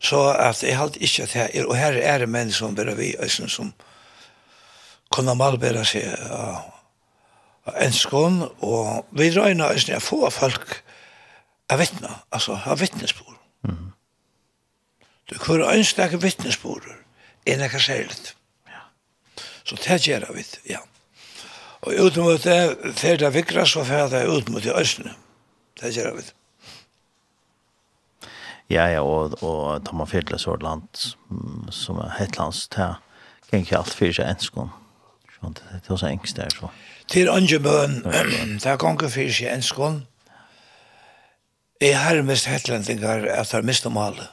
så at jeg hadde ikke at jeg, og her er det menn som bare vi også som kunne malbære seg av enskån, og vi røyne øyne å få folk av vittne, altså av vittnesbord. Mm. Du kunne ønske deg vittnesbord, enn jeg kan. Ja. Så det gjør vi, ja. Og ut mot det, fer det vikra, så fer det ut mot det østene. Det gjør vi. Ja, ja, og, og tar man fer til et land som er hetlands, det kan ikke alt fyrir seg enskån. Det er også engst der, så. Til Angebøen, det er ikke fyrir seg en skån. Jeg har mest hetlendingar at jeg mistet malet.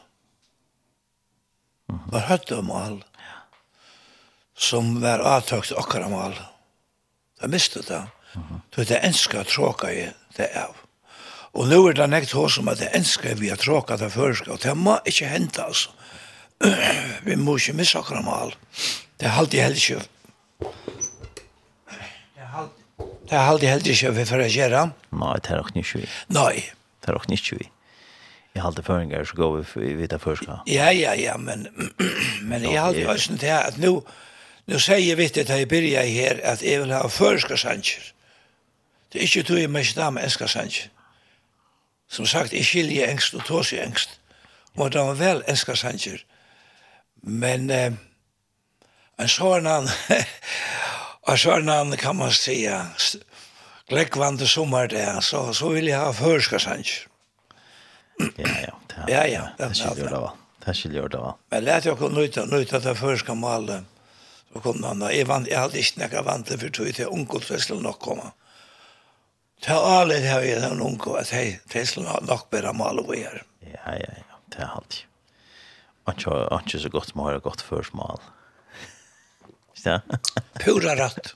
Var høtt om malet. Som var avtøkt okkara malet Da miste det. Uh. Det enska tråka i det av. Og nu er det nekt hos som at det enska vi har tråka det føreska, og det må ikke hente, altså. vi må ikke missa kramal. Det er alltid heller ikke. Det er alltid heller ikke vi får gjøre. Nei, det er nok ikke Nei. Det er nok ikke Jeg halte føringer, så går vi vidt av førska. Ja, ja, ja, men, men jeg har alltid også til at nå, Nu säger jag vet att jag börjar här att jag vill ha förska sanger. Det är inte tog i mig damer enska sanger. Som sagt, jag skiljer ängst och tås i ängst. Och de var väl enska sanger. Men eh, en sådan en sådan kan man säga gläckvande sommar där så, så vill jag ha förska sanger. ja, ja. Ja, ja. Det skiljer det va. Det skiljer det va. Men lät jag kunna nöjta, nöjta det förska målet og kom han da. Jeg, vant, jeg hadde ikke nekka vant det for tog til onkel som skulle nok komme. Ta alle det her i den onkel at hei, det skulle nok bedre male vi her. Ja, ja, ja, det er alltid. Og ikke så godt som har gått før smal. Ja. Pura rett.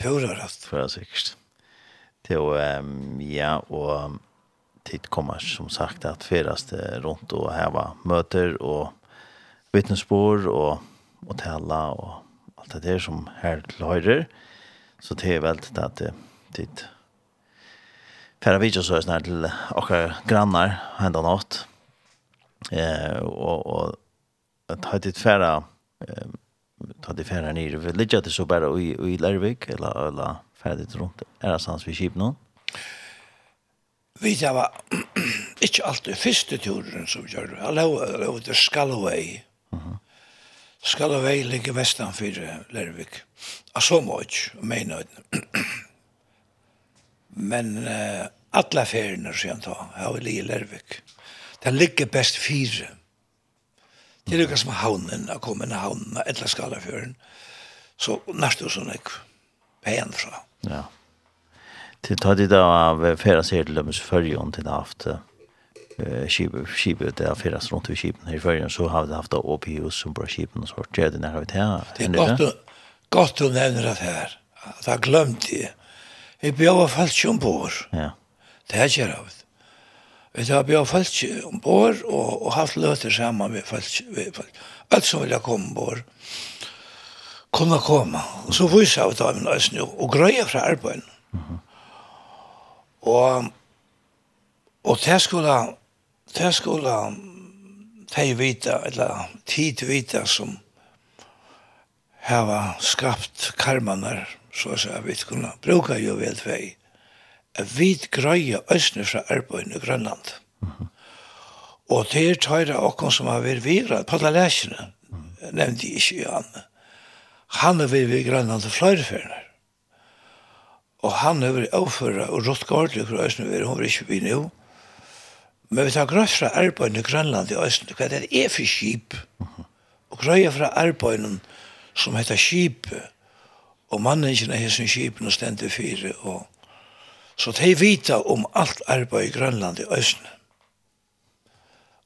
Pura rett. er sikkert. Det var, ja, og tid kommer som sagt at fyrast rundt og heva møter og vittnesbord og og tala og alt det der som her til høyre. Så det er vel det at dit færre videosøs nær til okkar grannar henda natt. Eh, og, og at ha ditt færre eh, ta ditt færre nere. Vi ligger det så bare i, i Lærvik eller, eller færre ditt rundt. Er det sans vi kjip nå? Vi det var ikke alltid første turen som vi gjør det. Jeg lov til Mhm. Mm skal av vei ligge vestan for Lervik. Og så må ikke, og Men uh, alle feriene, sier han ta, har vi ligge i Lervik. Den ligger best fire. Det er jo som havnen, å komme inn i havnen, eller skalafjøren. Så næste og sånn, jeg pen fra. Ja. Til ta det da av ferie, sier til dem, så følger hun til det aftet eh skip skip där för att runt i skipen här förrän så har det haft OPUs som bra skipen och sort det när vi tar det är gott och gott att nämna det här att jag glömt det jag bjöd fast som bor ja det här gör jag Vi har bjør folk ombord og, og haft løter sammen med folk. Med folk. Alt som ville komme ombord kunne komme. Og så viser jeg dem nøysen jo, og grøyer fra arbeidet. Mm. Og, og det skulle det skulle de vita, eller tid vita som hava skapt karmanar, så å at vi kunne bruka jo vel vei. Vi grøyer østene fra arbeidene i Grønland. Og det er tøyre okken som har vært vira, på det læsene, nevnte jeg ikke Johan. Han har vært i Grønland til fløyreferner. Og han har vært overfører og rått gårdlig fra østene, hun var ikke vi nå. Men vi tar grøs fra arbeidene i Grønland i Østen, hva det er for skip. Og grøy fra arbeidene som heter skip, og manningene er som skipen og stendte fire, og så de vita om alt arbeid i Grønland i Østen.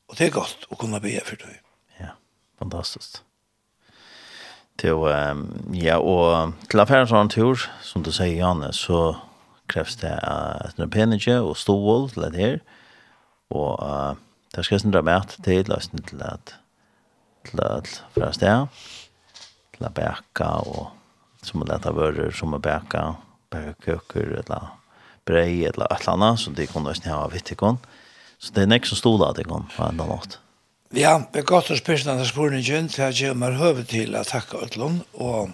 Og det er godt å kunne be for det. Ja, fantastisk. Til, um, ja, og til affæren sånn tur, som du sier, Janne, så krevs det uh, et nødvendig og stål til det her, Og uh, det skal sindra med til løsning til at til at fra sted til at bæka og som er leta vører som er bæka bæka køkker eller brei eller et eller annet som de kunne løsning av vittikon så det er nek som stod at de kunne på enda nåt Ja, det er godt å spørre denne spørningen til at jeg kommer høve til å takke Øtlund og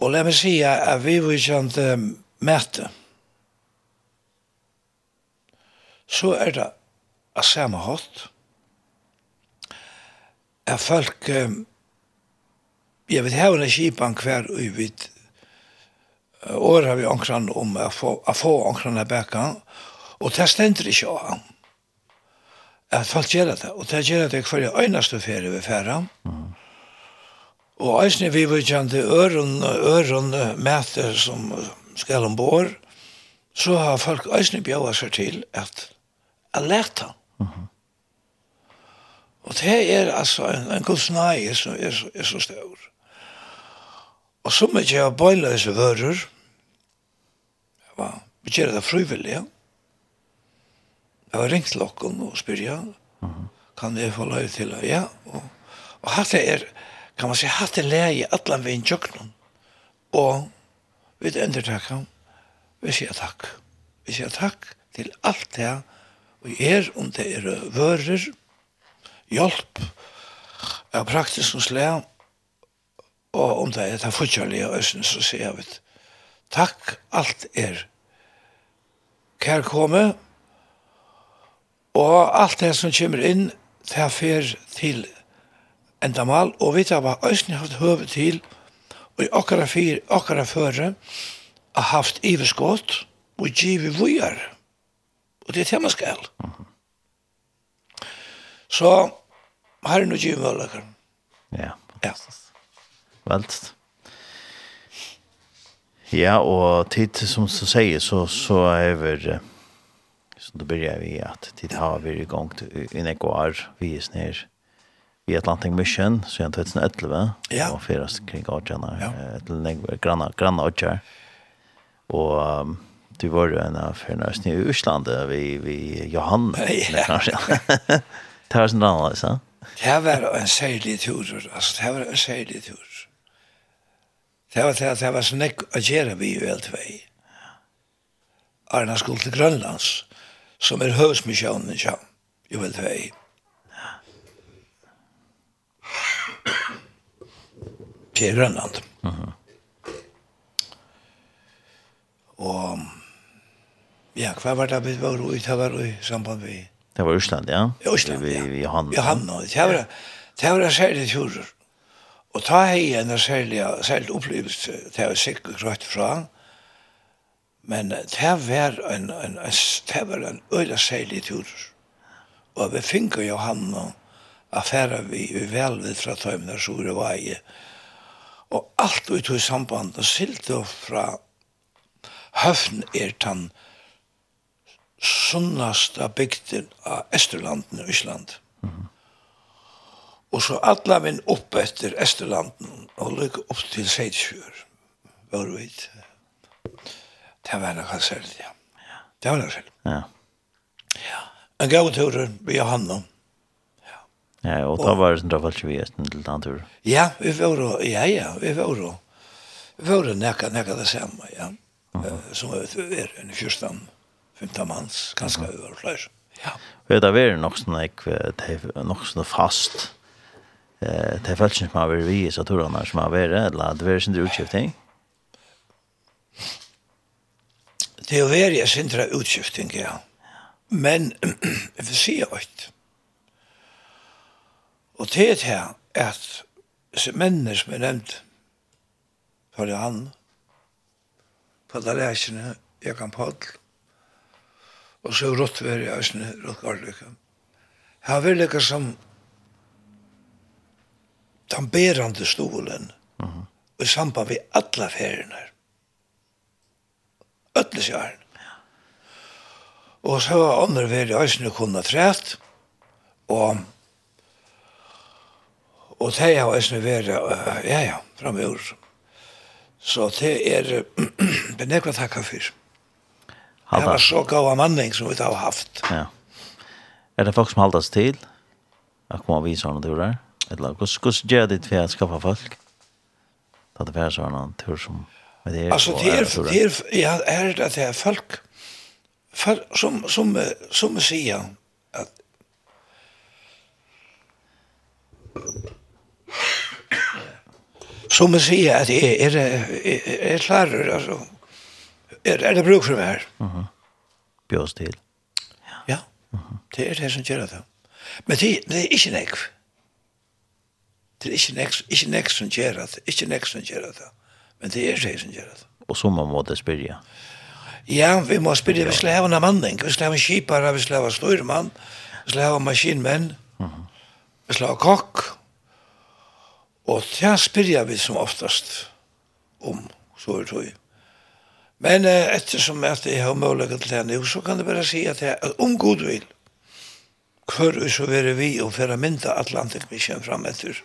og la meg si at vi vil var ikke møte så er det av samme hatt. At folk jeg vet her under kipan hver og vi år har vi ankran om å få, å få ankran av bæka og det stender ikke av ham at folk gjør det og det gjør det hver øynaste ferie vi færa mm. og eisne vi vil kjente øren, øren mæter som skal ombord så har folk eisne bjøret seg til at alerta. Mm -hmm. Og det er altså en, en gudsnei som er, så, er så stor. Og så mye jeg bøyla disse vører, ja, vi gjør det frivillig, ja. Jeg har ringt lokken og spyr, ja, mm -hmm. kan vi få løy til, ja. Og, og hatt det er, kan man si, hatt det leie i atlan vi inntjøknen. Og vi ender takk, vi sier takk. Vi sier takk til alt det og er om det er vører, hjelp av praktisk og slag, og om det er det fortjallige østen, så sier jeg vet, takk, alt er kærkomme, og alt det som kommer inn, det er fer til endamal, og vi tar bare østen haft høve til, og i akkara, fyr, akkara føre, har haft iveskott, og givet vujar. Og det er det man skal. Så har du givet muligheter. Ja. Ja. Velt. Ja, og tid som du sier, så, så er vi, som da begynner vi, at tid har vi i gang i Nekvar, vi er snir, i Atlantic Mission, så jeg 2011, ja. og fyrast kring Ådjana, ja. til Nekvar, granna, granna Ådjar. Og um, du var ju en av förnästen i Ursland vi vi Johan Nei, ja. Det var sånn dollar så. Det var en særlig tur altså, det var en særlig tur. Det var det det var sånn snäck å gjøre vi i helt väg. Arna skulle til Grønlands, som er hövsmissionen ja. Jo helt väg. Till Grönland. Mhm. Mm. Og Ja, hva var det vi var i? Det var i samband vi... Det var Øsland, ja? I Øsland, ja. Vi, vi Johanna. Johanna, det var, det var særlig turer. Og ta hei en særlig, særlig opplevelse, det var sikkert rødt fra. Men det var en, en, en, det var en øyla særlig turer. Og vi finner og affæra vi i velvid fra tøymene sore vei. Og alt vi tog i samband og silt fra høfn er tann sunnast av bygden av Esterlanden og Ísland. Mm -hmm. Og så alla vinn opp etter Esterlanden og lykke opp til Seidsfjør. Var du vet. Det var noe selv, ja. Det var noe selv. Ja. Ja. En gav tur vi har hand om. Ja. ja, og da var det sånn drafalt vi etter til den tur. Ja, vi var ja, ja, vi var Vi var nekka, nekka det samme, ja. Uh. Som vi var en fyrstand. Ja femte mans, ganske mm -hmm. flere. Ja. Vet du, det er nok sånn jeg, det er nok sånn fast, eh, det er følelsen som har vært vi i satorene som har vært, eller det er sin utskifting? Det er vært sin utskifting, ja. Men, jeg vil si alt. Og det er det her, at mennene som er nevnt, for det er han, på det læsene, jeg kan podle, og så rått vær i æsne, rått garløyka. Her vil jeg som den berande stolen uh -huh. og i samband med alle feriene her. Øtles i æren. Og så har andre vær i æsne kunnet trætt og og det har æsne vær ja ja, framöver. Så det er benekva takka fyrir. Det var så gav av manning som vi har haft. Ja. Er det folk som haldas til? Jeg kommer av vise henne turer. Eller hvordan gjør det for å skaffe folk? Da Det er det sånn tur som med det. Altså, det er, det er, ja, er det at det er folk, folk som, som, som, som sier at som sier at jeg er, er, er klarer, altså, er, er det bruk for meg her. Uh -huh. Til. Ja, uh -huh. det er det som gjør det. Men det, det er ikke nekv. Det er ikke nekv, ikke nekv som gjør det. Ikke nekv som gjør det. Men det er det som gjør det. Og så må man spyrja. Ja, vi må spyrja. Vi skal ha en manning. Vi skal ha en kipare, vi skal ha en styrmann. Vi skal ha en maskinmenn. Uh -huh. Vi skal ha kokk. Og det spyrja vi som oftast om så er det Men eh, eftersom at jeg har mulighet til det nå, så kan det bare si at jeg, at om god vil, hver så være vi og føre mynda Atlantik vi kommer fram etter,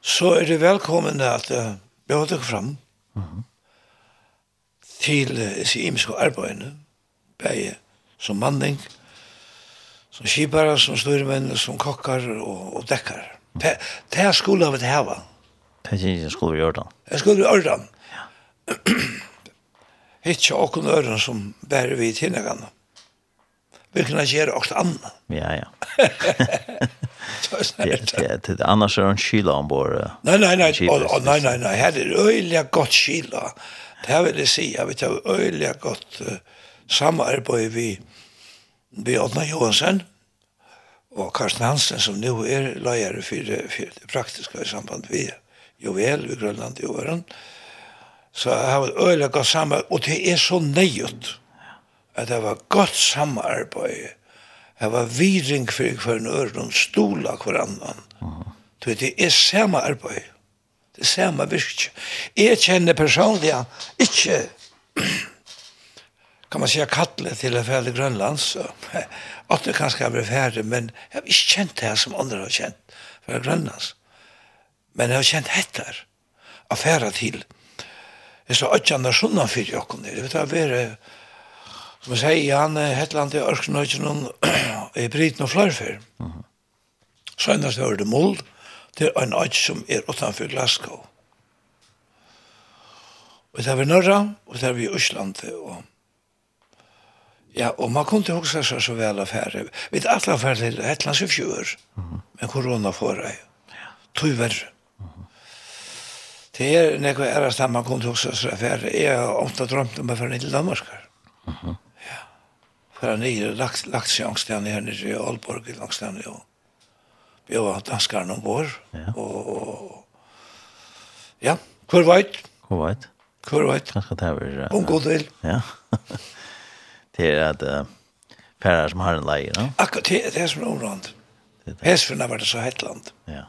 så er det velkommen at uh, vi har dere fram mm -hmm. til uh, eh, imiske arbeidene, begge som manning, som skipare, som styrmenn, som kokkar og, og dekkar. Det er skolen av et heva. Det er ikke skolen i ordan. Det er skolen i Ørdan. Ja. Hittja okkun øren som bærer vi til henne. Vi kunne gjøre okkur anna. Ja, ja. det, det, annars er en kyla ombord. Nei, nei, nei, nei, nei, nei, her er øyelig godt kyla. Det her vil jeg si, jeg vet, det er øyelig godt uh, samarbeid vi, vi Odna Johansen og Karsten Hansen som nå er leier for, for det praktiske i samband med juvel vi Grønland i åren. Så jeg har øyla godt samarbeid, og det er så nøyut at det var godt samarbeid. Det var viring for hver en øre, noen stola hver annan. Så det er samme arbeid. Det er samme virke. Jeg kjenner personlig ikke kan man säga kattle till en färdig Grönland så att det kanske blir färdig men jag har inte känt det här som andra har känt för Grönlands men jag har känt hettar affärer till Det er så ødjande sunnan fyrir jokken. Det vet jeg være, som jeg sier, han er hetland i Ørksenøyken i Briten og Så Søgnast hører det mold til en øyne som er utenfor Glasgow. Og det er vi Norra, og det er vi Øsland. Og... Ja, og man kunne ikke huske seg så vel affære. Vi er alle affære til hetlands i fjør, men korona får jeg. Tog verre. Det er nekva ærast at man kom til hos oss affær. Jeg har ofta drømt om å fære ned til Danmark. Mm -hmm. Ja. Fære ned lagt, lagt seg angstene her nede i Aalborg, angstene og bjøve danskaren ombord. Ja. Og, og, ja, hvor veit? Hvor veit? Hvor veit? Ganske det er... Om god vil. Ja. det er at uh, fære som har en leie, no? Akkurat, det, det er som en områd. Hesfjorden var det så hett land. Ja.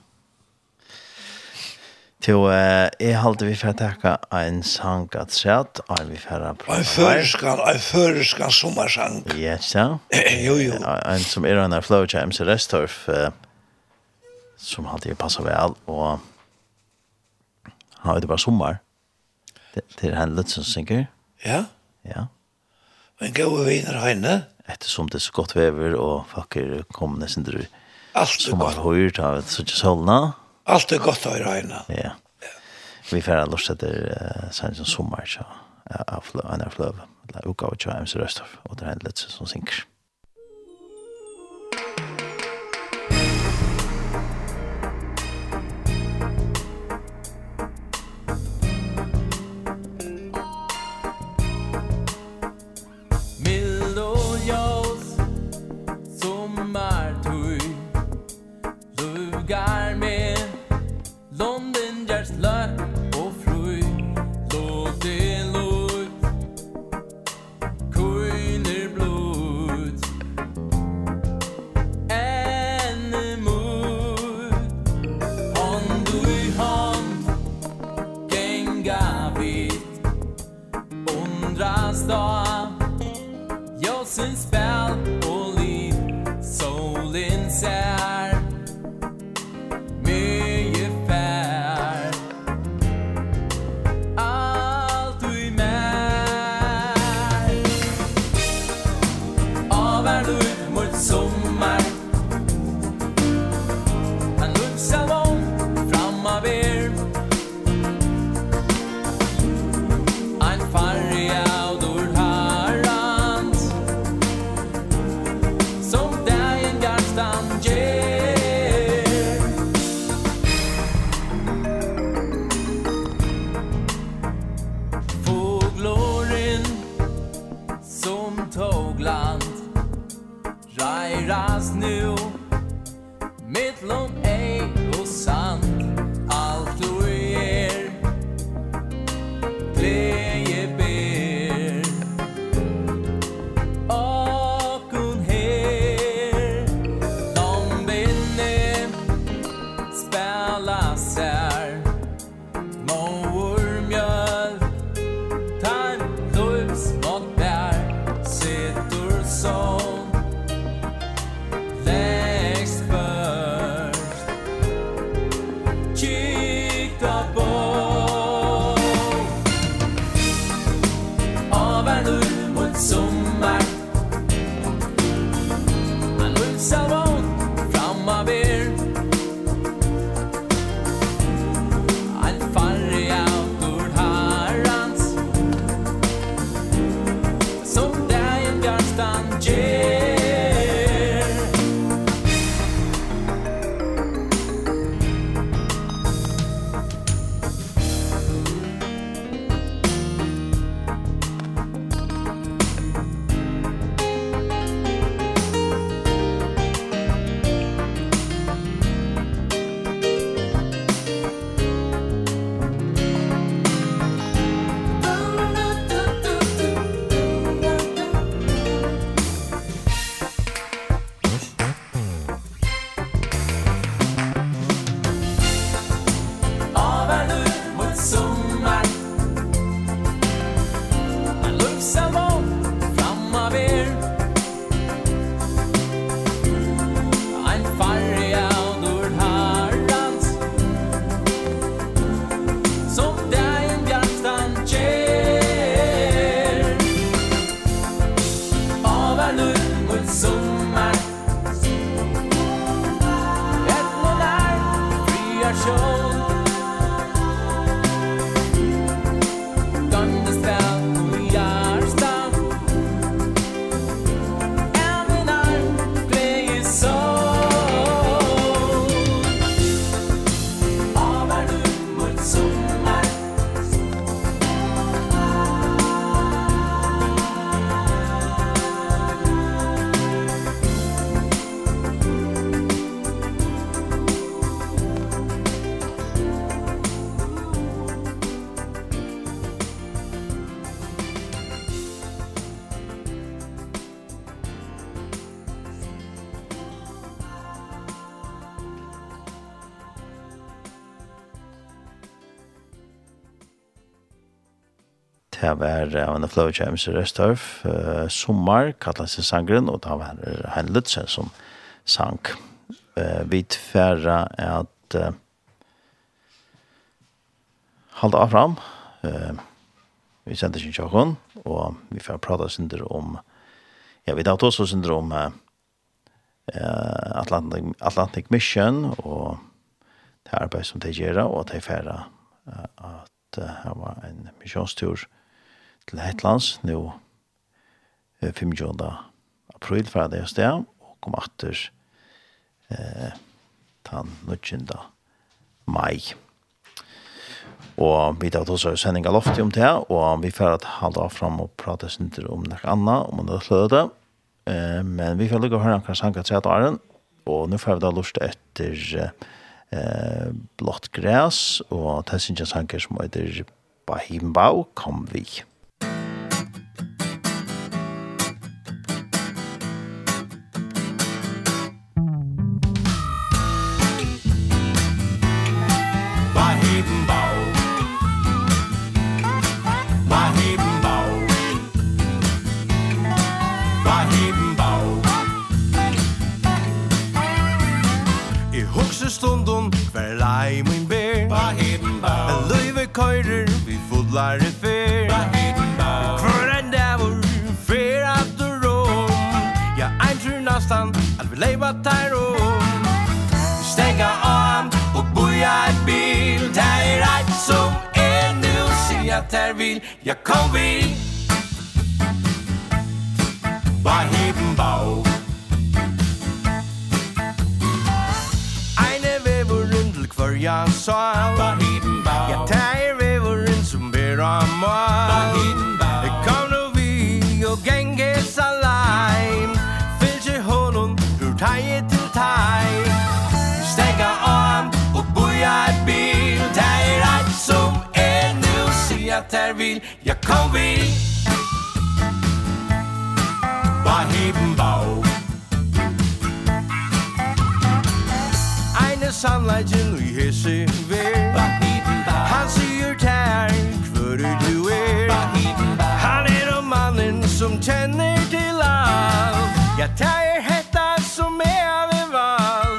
Til uh, jeg halte vi for å takke en sang at sett, og vi for å prøve. En føreskan, en føreskan sommersang. Yes, ja. jo, jo. En som er under flow Flowja MC Restorff, uh, som alltid passer vel, og han har jo bare sommer. Det er han litt som synger. Ja? Ja. Men gå og viner henne. Ettersom det er så godt vever, og folk er kommende sin drøy. Alt er godt. Som har hørt av et sånt solna. Ja. Allt er gott att höra innan. Ja. Vi får alla lust att det sen som sommar så av en av flöv. Det är också att jag är och det är en lätt som synker. Det var av en flow James Restorf, uh, Sommar, kallet seg sangren, og det var Hein Lutzen som sang. Uh, vi tverra at uh, halda av fram, uh, vi sender sin tjokken, og vi får prata synder om, ja, vi tar også synder om uh, Atlantic, Atlantic Mission, og det arbeid som de gjør, og de færre uh, at uh, det var en misjonstur, til Hetlands, nå 25. april fra det sted, og kom atter eh, den 19. mai. Og vi tar også sending av loftet om det, og vi får at halda fram og prate sinter om noe annet, om det er det. Eh, men vi får lukke å høre hva sanka tre dagen, og nå får vi da lust etter eh, blått græs, og det synes jeg sanker som heter Bahimbao, kom vi. Kom vi. när vill Jag kom vi. Bei heben bau. Eine Weber und ja sa han legend i hese ver Han sier tær kvør du er. Han er om mannen som kjenner til alt Ja, tær er hetta som er av en val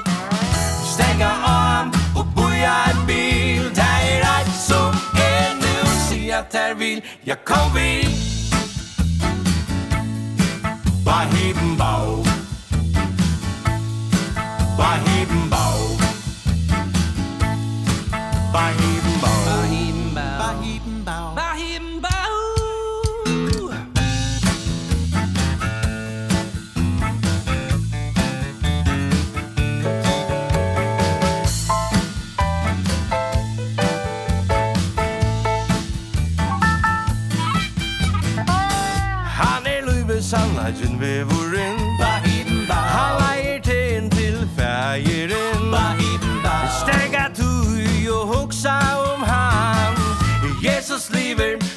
Stenga om og boja et bil Tær er alt som er nu Si at tær vil, ja kom vi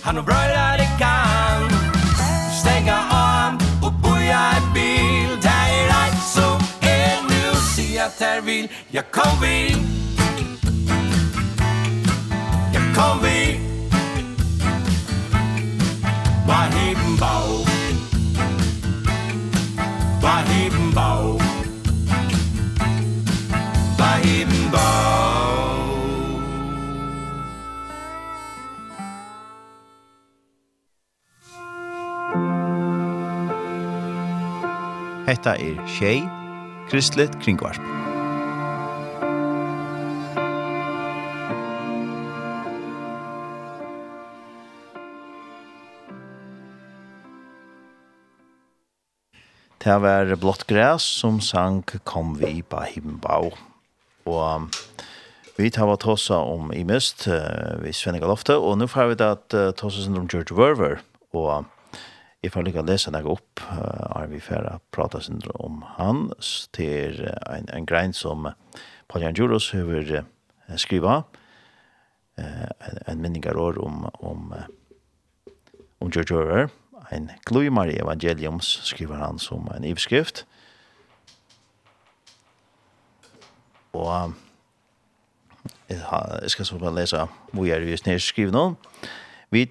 han og brøjler det kan Stænger om og boja i bil. Det er ei som er nu Si at her vil. Jeg kom vil Hetta er Shay Kristlet Kringvarp. Det var Blått Græs som sang Kom vi på Himbao. Og Vi tar vad tåsa om i mist uh, vi Svenning Lofte, og nå får vi det at uh, tåsa sin om George Werver och Jeg får lykke å lese deg opp, er vi for å prate om han, til en, en grein som Paul Jan Juros har skrivet, en, en minninger år om, om, om George Orwell, en gløymar i evangeliums, skriver han som en ivskrift. Og jeg skal så bare lese hvor jeg er just nedskrivet nå. Vi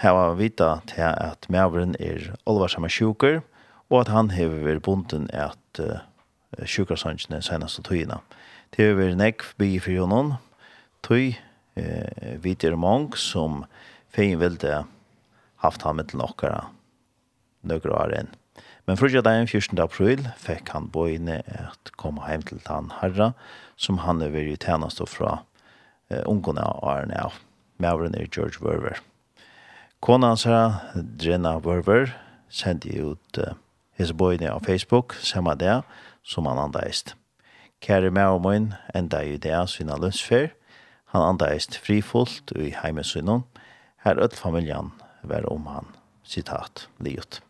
har vita til at mævren er olvarsamme sjuker, og at han hever vært bunden at uh, sjukersansjene og tøyene. Det er vært nekv by for jonen, tøy uh, vi er mange som fein ville haft ham til nokkere nøkker år enn. Men frugja dagen 14. april fekk han bøyne at komme heim til han herra, som han er vært i tjeneste fra uh, ungene av Arne av. Er George Werver. Kona hans her, Jenna Wörver, sendte ut uh, hese av Facebook, samme det, som han andeist. Kære meg og min, enda i det sinna lønnsfer, han andeist frifullt i heimesynnen, her ødt familjan var om han, sitat, liot.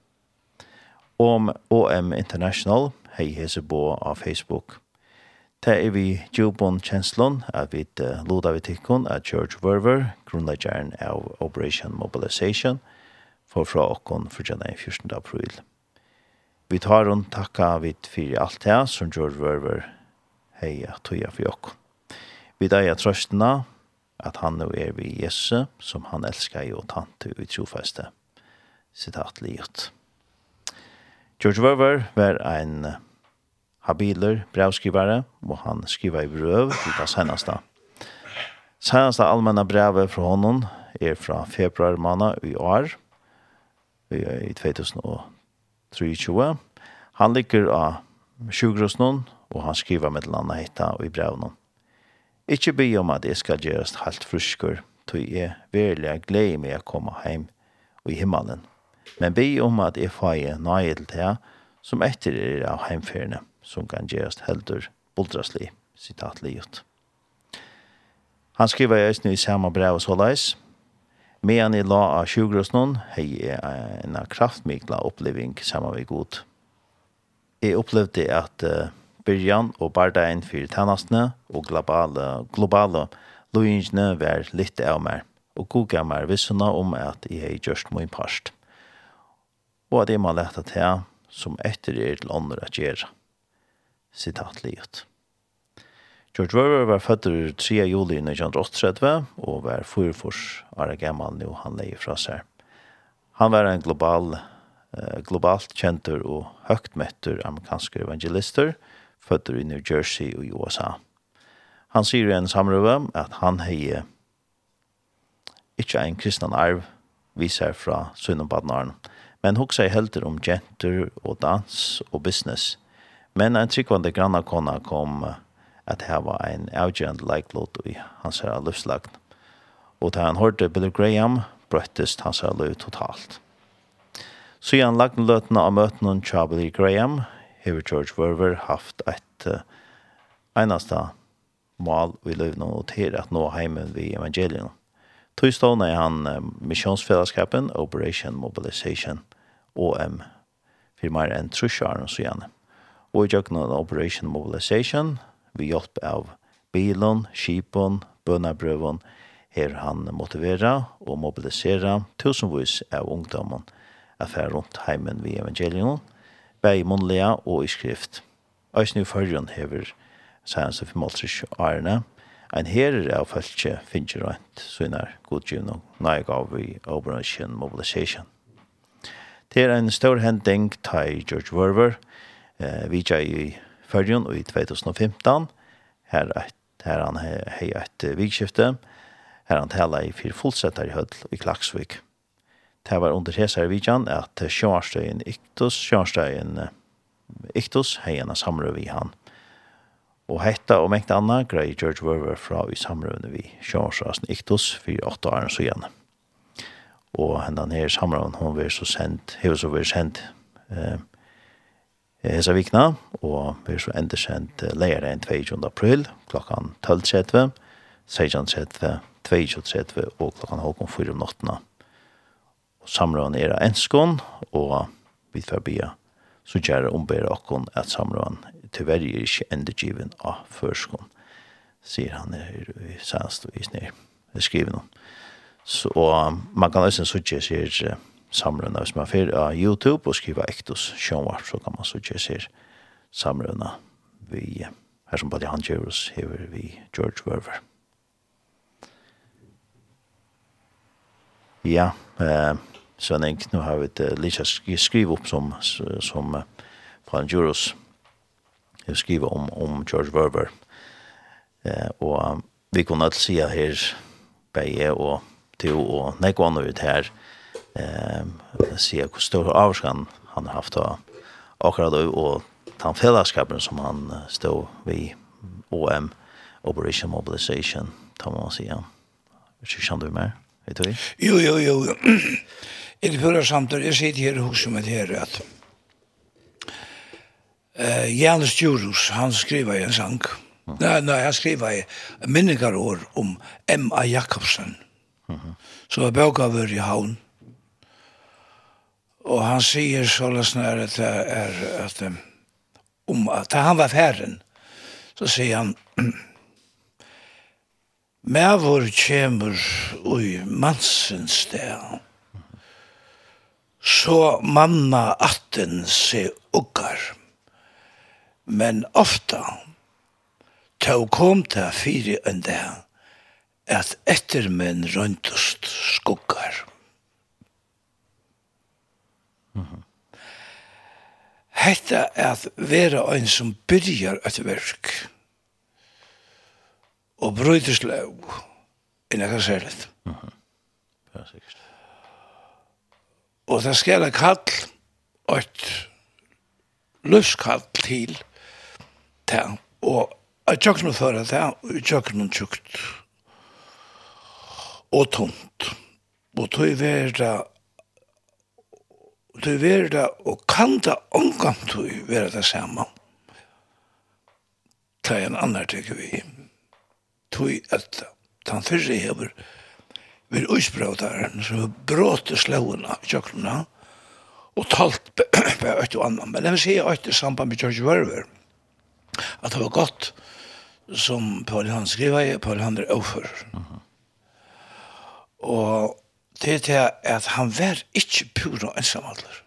Om OM International, hei hese bo av Facebook, Det er vi djubon kjenslån at vi loda vi tikkun at George Verver, grunnleggjæren av Operation Mobilization, får fra okkon for denne 14. april. Vi tar hon takka vid fyrir alt det som George Verver heia tuja for okkon. Vi deia trøstena at han nå er vi Jesu, som han elskar jo tante i trofeste. Sitat livet. George Verver var en habiler, brevskrivare, og han skriver i brev til det seneste. Seneste allmänna brevet fra honom er fra februar måned i år, i 2023. Han ligger av sjukrosen, og han skriver med landa hitta og i brevene. Ikke be om at jeg skal gjøres helt frusker, tog jeg virkelig gleder meg å komme hjem og i himmelen. Men be om at jeg får nøye til det som etter er av heimferdene som kan gjøres heldur buldraslig, sitat livet. Han skriver i Østny i samme brev og såleis. Medan i la av 20-grosnån hei jeg en kraftmikla oppleving samme vi god. Jeg opplevde at uh, byrjan og bardein for tennastene og globale, globale loingene var litt av meg og god gav meg vissene om at jeg har gjørst min parst. Og at jeg må lete til som etter er til ånder at gjøre citatlivet. George Weber var født 3. juli 1938 og var fyrfors av gammal nu han leie fra seg. Han var en global, eh, globalt kjentur og høgt mettur amerikansk evangelister, født i New Jersey og USA. Han sier i en samrøve at han hei ikke en kristnan arv viser fra Sunnabadnaren, men hoksa i helter om kjentur og dans og business – Men en tryggvande grannakona kom at hava en avgjørende leiklåt i hans her livslagn. Og da han hørte Billy Graham, brøttest hans her liv totalt. Så igjen lagde løtene av møtene til Billy Graham, har George Verver haft et uh, eneste mål i livene og til at nå hjemme ved evangelien. Tog stående er han uh, misjonsfellesskapen Operation Mobilization, OM, for mer enn trusjaren og så gjerne og i jøkken Operation Mobilization, vi hjelp av bilen, skipen, bønnebrøven, her han motivera og mobilisera tusenvis av ungdommen. Affær rundt heimen ved evangelion, bæg i munnlige og i skrift. Øysen i førjen hever science of Maltrish Arne, en herer av følge finner rent søgnar godgivn og nøye gav i Operation Mobilization. Det er en stor hending til George Werver, eh, vidja i Førjen i 2015. Her, her han hei et vikskifte. Her han tala i fire fullsettar i høll i Klaksvik. Det var under hesar i vidjan at Sjøarstøyen Iktus, Sjøarstøyen Iktus, hei henne samrøv i han. Og hetta og mengt anna grei George Werver fra i samrøvene vi Sjøarstøyen Iktus for åtta år så igjen. Og hendan her samrøven, hon var så sendt, hei var så var sendt, eh, hesa vikna, og vi er så endersendt leir enn 22. april, klokkan 12.30, 16.30, 22.30 og klokkan halvkom 4 om nottena. Og samrån er enskån, og vi får bia, så gjerne ombere okkon at samrån tyverr er ikke endergiven av førskån, sier han er i senst og i snir, skriver noen. Så man kan også sikkert sier, samrøyna. Hvis man fyrir av YouTube og skriva Ektos Sjånvart, så kan man så ikke se samrøyna vi, her som bare han hever vi George Werver. Ja, eh, Sven Enk, nu har vi det uh, lite skriv opp som, som uh, fra en juros skriva om, om George Werver. Eh, og vi kunne alt sida her, beie og til og nekvannet ut her, eh, ehm se hur stor avskan han har haft av akkurat då och den fällskapen som han stod vid OM Operation Mobilization tar man säga. Hur känner du med? Vet du? Jo jo jo. I det förra samtalet jag sitter här hos med här att eh Janus Jurus han skriver en sang. Mm. Nej nej han skriver minnegarår om M.A. Jakobsen. Mhm. Mm Så jag bokar i havn. Og han sier så løsner at det er at om at han var færen, så sier han Mævor kjemur ui mansens sted, så manna atten se uggar. Men ofta, tå kom ta fyri en dag, at ettermenn røntust skuggar. Hetta er at vera ein som byrjar et verk og brøyder slå enn jeg kan se litt. Ja, sikkert. Og det skal jeg kall et løskall til det og Jeg tjøkken å føre det, og jeg tjøkken å tjøkt. Og tomt. Og tog vera Og du er det, og kan det omgang du være det samme. Ta en annan tykker vi. Tog at han fyrre hever vid uisbrådaren, som bråte slåene i kjøkkenene, og talt på et og annet. Men jeg vil si at det samband med George Werver, at det var godt som Paul Hans skriver, Paul Hans er overfor. Og det er til at han var ikke pura ensamhandler.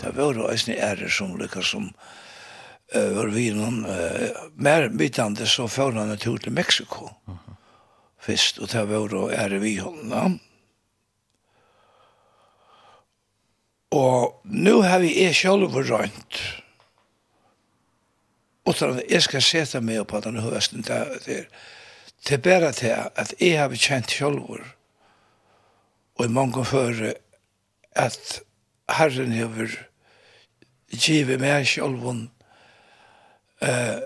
Det var jo eisne ære som lykkes som uh, var vi noen uh, mer midtande så får han en tur til Meksiko uh -huh. først, og det var jo ære vi hånda. Og nå har vi er sjálf røynt utan at jeg skal seta meg på denne høsten der, det er bare til at jeg har kjent sjálfur og i mange føre at Herren hever givet meg selv om eh,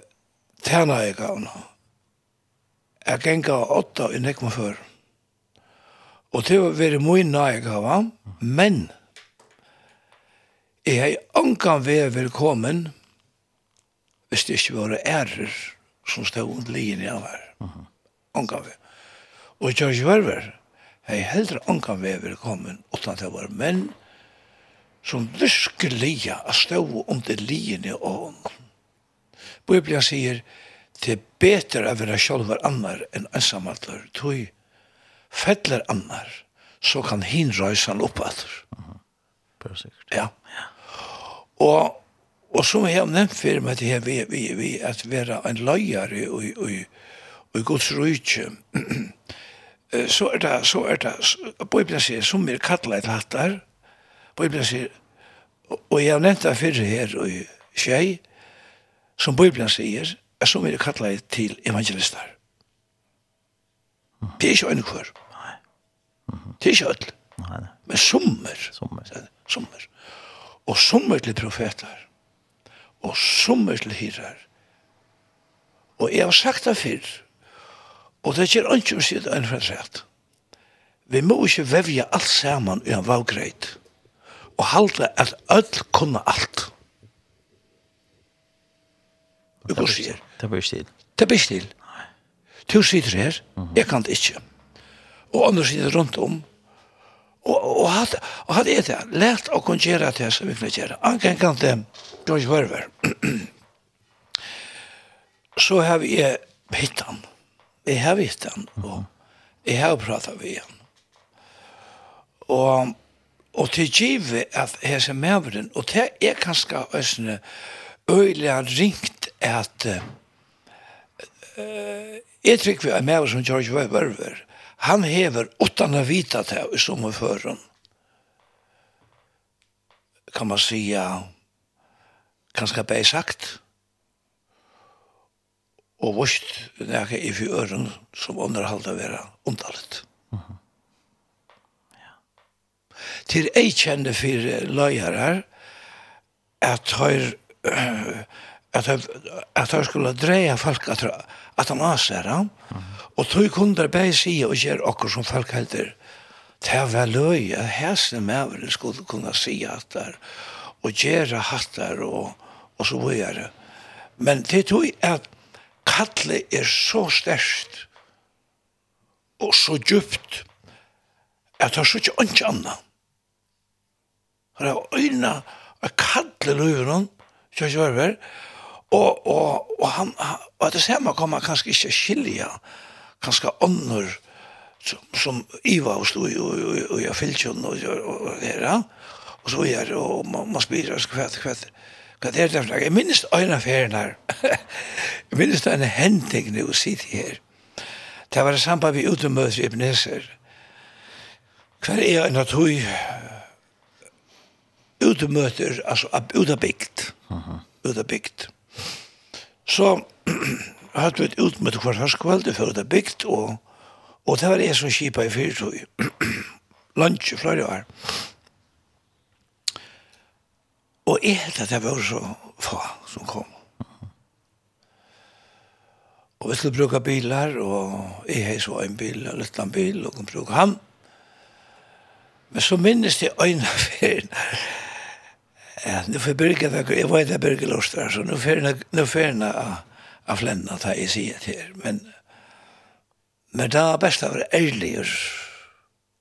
tjena jeg gavna. Jeg genga åtta i nekma før. Og det var veri mye jeg gavna, men jeg hei ankan vei velkommen hvis det ikke var ærer som stod under lijen jeg var. Ankan vei. Og jeg kjør ikke verver. Jeg er heldre ankan vever velkommen, utan det var menn som virkelige er stå under lien i ån. Bibelen sier, det er bedre å være sjølver annar enn ensamheter, tog fettler annar, så kan hin røysa han opp etter. Mm -hmm. Ja. ja. Og, og som jeg har nevnt før med det her, vi, vi, vi at være en løyere og, og, og, og gods røyke, så er det, så er det, Bibelen sier, som er kattlet hatt der, Bibelen sier, og jeg har nevnt det fyrre her og skjei, som Bibelen sier, er som er kattlet til evangelister. Det er ikke øyne kvar. Det er ikke øyne. Men sommer. Sommer. Og sommer til profeter. Og sommer til hirar. Og jeg har sagt det før, Og det er ikke å si det en fremsett. Vi må ikke vevje alt sammen i en valgreit og halte at öll kunne alt. Vi går sier. Det blir stil. Det blir stil. Du sitter her, jeg kan det ikke. Og andre sitter rundt om, Og, og hatt, og hatt er det, Lært å kunne gjøre det som vi kan gjøre. Anken kan det, George Werver. Så har vi hittan jeg har vist han, og jeg har pratet med han. Og, og til givet at jeg ser med den, og det er kanskje øyne øyelig han ringt at uh, jeg tror vi er med som George Weber, han hever åttan av vita til i sommerføren. Kan man sige, kanskje bare sagt, og vust nækka i fjøren som underhalda vera undalit. Mm -hmm. ja. Til ei fyrir for løyere at høyr at høyr at høyr skulle dreia folk at, at han asera mm -hmm. og tog kunder bæ sida og gjer okkur som folk helder vel løy at hæsne med skulle kunne si at der og gjøre hattar og, og så videre. Men det tog at kallet er så størst og så djupt at det er så ikke ikke anna. Det er øyne av kallet løven, kjørs verver, og, og, og, han, og det ser man kommer kanskje ikke skilja, kanskje ånder som, som Iva og stod i, og, og, og jeg og, og, og, og, og, og så er og man, man spyrer hva, hva, Hva det er det for Jeg minnes øyne ferien her. jeg minnes det en henting når jeg sitter her. Det var det samme vi utemøter i Ebenezer. Hva er en av tog utemøter, altså ut av bygd? Ut av bygd. Så hadde vi et utemøter hver høstkveld for bygd, og, og det var jeg som kjipa i fyrtog. Lunch i flere år. Og jeg helt at det var så få som kom. Og vi skulle bruke bilar, og jeg har så en bil, en liten bil, og kunne bruke han. Men så minnes jeg øynene ferien. Ja, nu får Birgit, jeg var ikke Birgit Lorstrar, så nu får jeg av av flennene ta jeg sier til. Men, men det er best å være ærlig og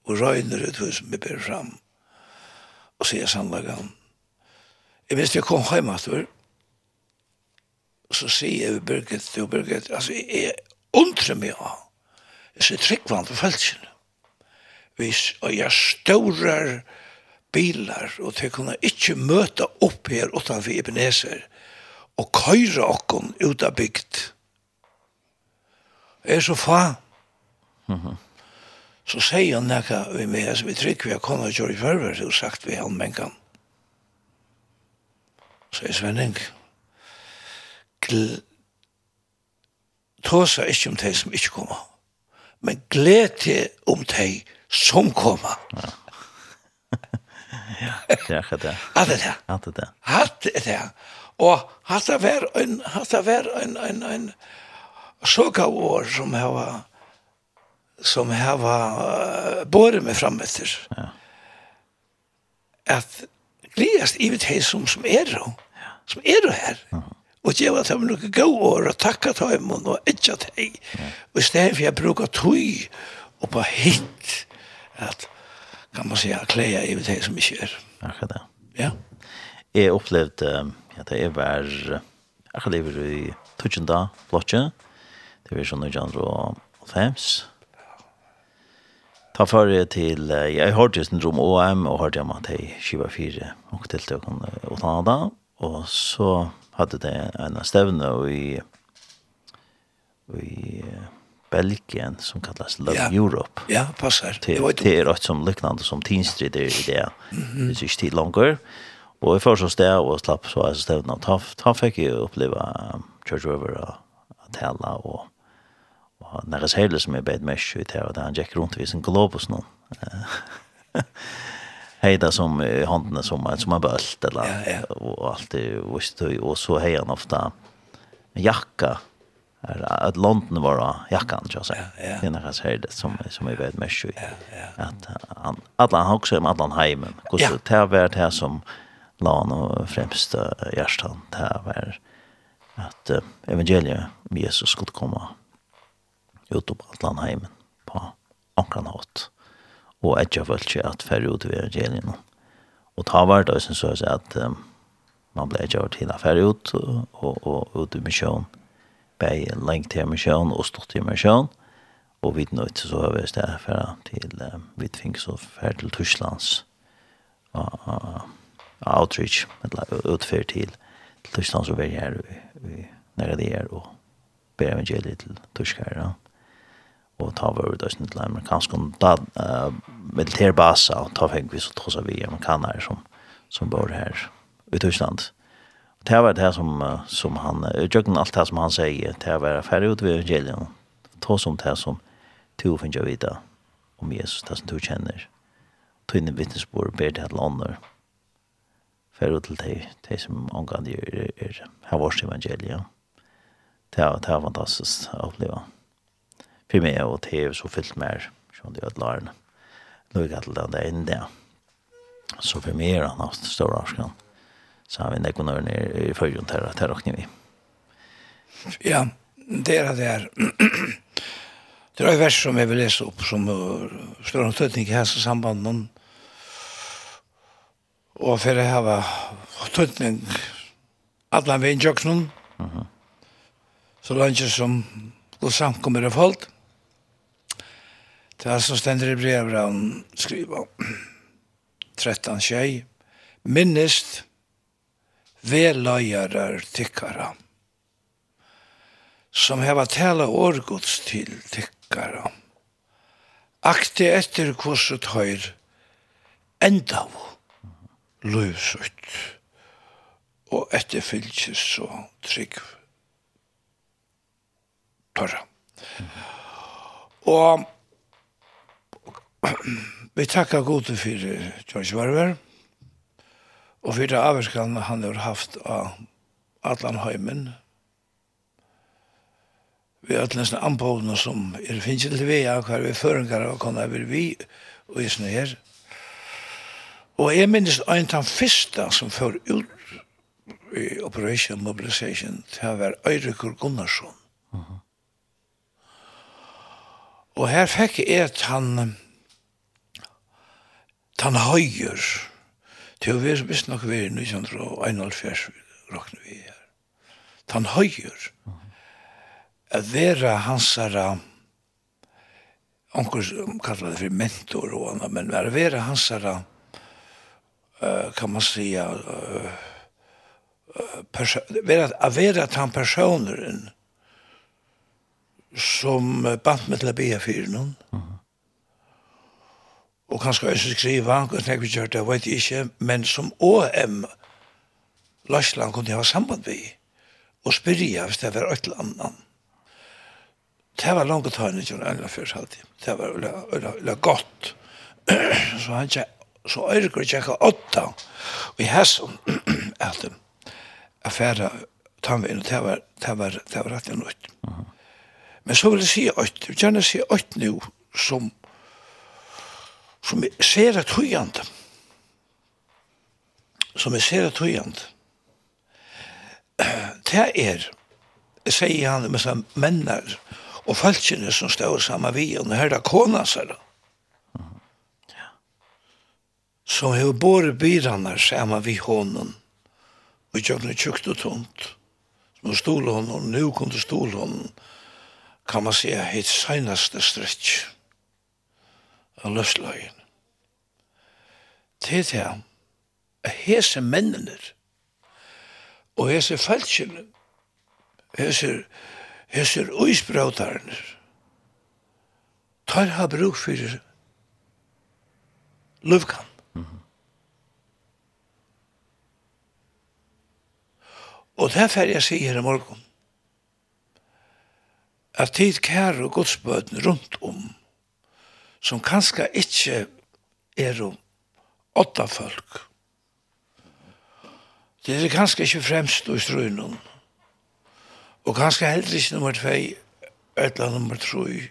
og røyner ut hva som vi ber fram. Og sier sannlagen. Jeg visste jeg kom hjem etter, så sier jeg Birgit, du, Birgit, altså jeg undrer meg av, jeg ser tryggvann på feltsjen. Hvis jeg stårer bilar, og til kunne ikke møte opp her utenfor Ebenezer, og køyre okken ut av bygd. Jeg er så fa. Mm -hmm. Så sier han nekka vi med, vi trygg, vi har kommet og gjør i førver, så sagt vi han mennkene Så er Svenning, tåsa ikke om de som ikke kommer, men glede om de som kommer. Ja. ja, det er det. Hatt det der. Hatt det der. Hatt det. Og hatt det vær en, hatt det vær en, en, en såka år som hava som hava uh, båret meg fram etter. Ja. At gledast i vet som som er og som er her. Og det var dem noen gode år, og takka til dem, og ikke at jeg. Og i stedet for jeg bruker tøy, og på hitt, at kan man säga kläja i det som inte är. Akkurat det. Ja. Jeg opplevde at jeg är var jag lever i Tuchenda, Blotje. Det är sån där og fems. Ta för det till jag hörde just en rum OM och hörde jag att det är 24 och till det kan och ta Og så hadde det en stevne i, i Belgien som kallas Love ja. Europe. Ja, passar. Det var det är som liknande som Teen Street i det. Det är inte tid Og Och i första sted og slapp så är stevna och ta han fick ju uppleva Church River att tälla och og när hele som är beid mest ut här och där han gick runt vis sin globus nu. hejda som eh, handen som som en bølt eller ja, ja. og alt det visst du og så hejar ofta med jakka er at London var då jackan tror jeg. Ja, ja. Den här säger det som som är väldigt mest Ja, ja. Att han alla han också om alla heimen Hur så det var det här som han och främst hjärtan det här var att uh, evangeliet om Jesus skulle komma ut på alla heimen på ankran hatt og etja følt at færre ut i evangelien. Og ta var det som så at um, man ble etja til at færre ut og, og, og ut i misjon, bei lengt til misjon og stort til misjon, og vi nå ikke så har vi stedet færre til um, vi tving så færre til Tysklands og, uh, og outreach, eller utfør til Tysklands og vi er her, vi, vi, nere det er og ber evangeliet til tyskere. Ja og ta over det sånn til amerikansk og da uh, militærbasa og ta fikk vi så tross av vi amerikanere som, som bor her i Tyskland. Det var det som, som han, utjøkken alt det som han sier, det var ferdig ut ved evangelion, ta som det som to finner jeg vite om Jesus, det som to kjenner. Tøyne vittnesbord ber det til andre, ferdig ut til det, det som omgang gjør her vårt evangelion. Det var, det var fantastisk å oppleve för mig och tv så fyllt mer som det att larna. Nu kan det där in där. Så för mig är han haft stora askan. Så har vi en ekonomi i förgrund här att räkna vi. Ja, det är det här. Det är ett vers som jag vill läsa upp som står om tøtning i hälsa sambanden. Og for jeg har tøtning stödning alla vägen i Mm -hmm. Så langt som och samkommer av folk. Det er som stender i brevet han skriver 13 tjej. Minnest velajarar tyckara som heva tala årgods til tyckara. Akte etter kurset høyr enda av løvsut og etter fylkes så trygg tørra. Og vi takkar gode for George Werver og for det avskan han har haft av Atlan Heimen. Vi har nesten anpådna som er finnes til vi av hver vi förengar og kunna vi vi og i sånne her. Og jeg minnes en av fyrsta som før ut i Operation Mobilization til å være Øyrekur Gunnarsson. Uh -huh. Og her fikk jeg et han Tan høyr til å være visst nok vi er 1971, råkner vi her. Tan høyr. at vera hansara onkur kallar det for mentor og anna, men at vera hansara eh uh, kan man säga, uh, vera vara vera tan personer som bant med til att be för någon. Mm og kanskje også skriva, og tenk vi kjørte, det, vet jeg ikke, men som OM, Løsland kunne jeg ha samband med, og spyrja hvis det var et eller annet. Det var langt å ta inn i John Ørla før halvtid. Det var veldig godt. Så han ikke, så Ørger tjekka åtta, og i hæsson, at affæra tannveien, og det var, det var, det var rett og nøyt. Men så vil jeg si åtta, jeg vil gjerne si åtta nu, som som er ser at høyant som er ser at høyant det er sier han med seg mennar og falskene som står sammen vi og her da kona seg da som har båret byrene sammen vi hånden og gjør noe tjukt og tomt som har stol hånden, og nå kom kunde stol hånden, kan man si, hitt senaste stretch. Av løsløyen til det er hese mennene og hese falskene, hese, hese uisbrautarene tar ha bruk for løvkan. Mm -hmm. Og det er ferdig jeg sier her i morgen, at tid kære og godsbøten rundt om, som kanskje ikke er om åtta folk. Det er kanskje ikke fremst i strøynen. Og kanskje heller ikke nummer 2, eller nummer 3,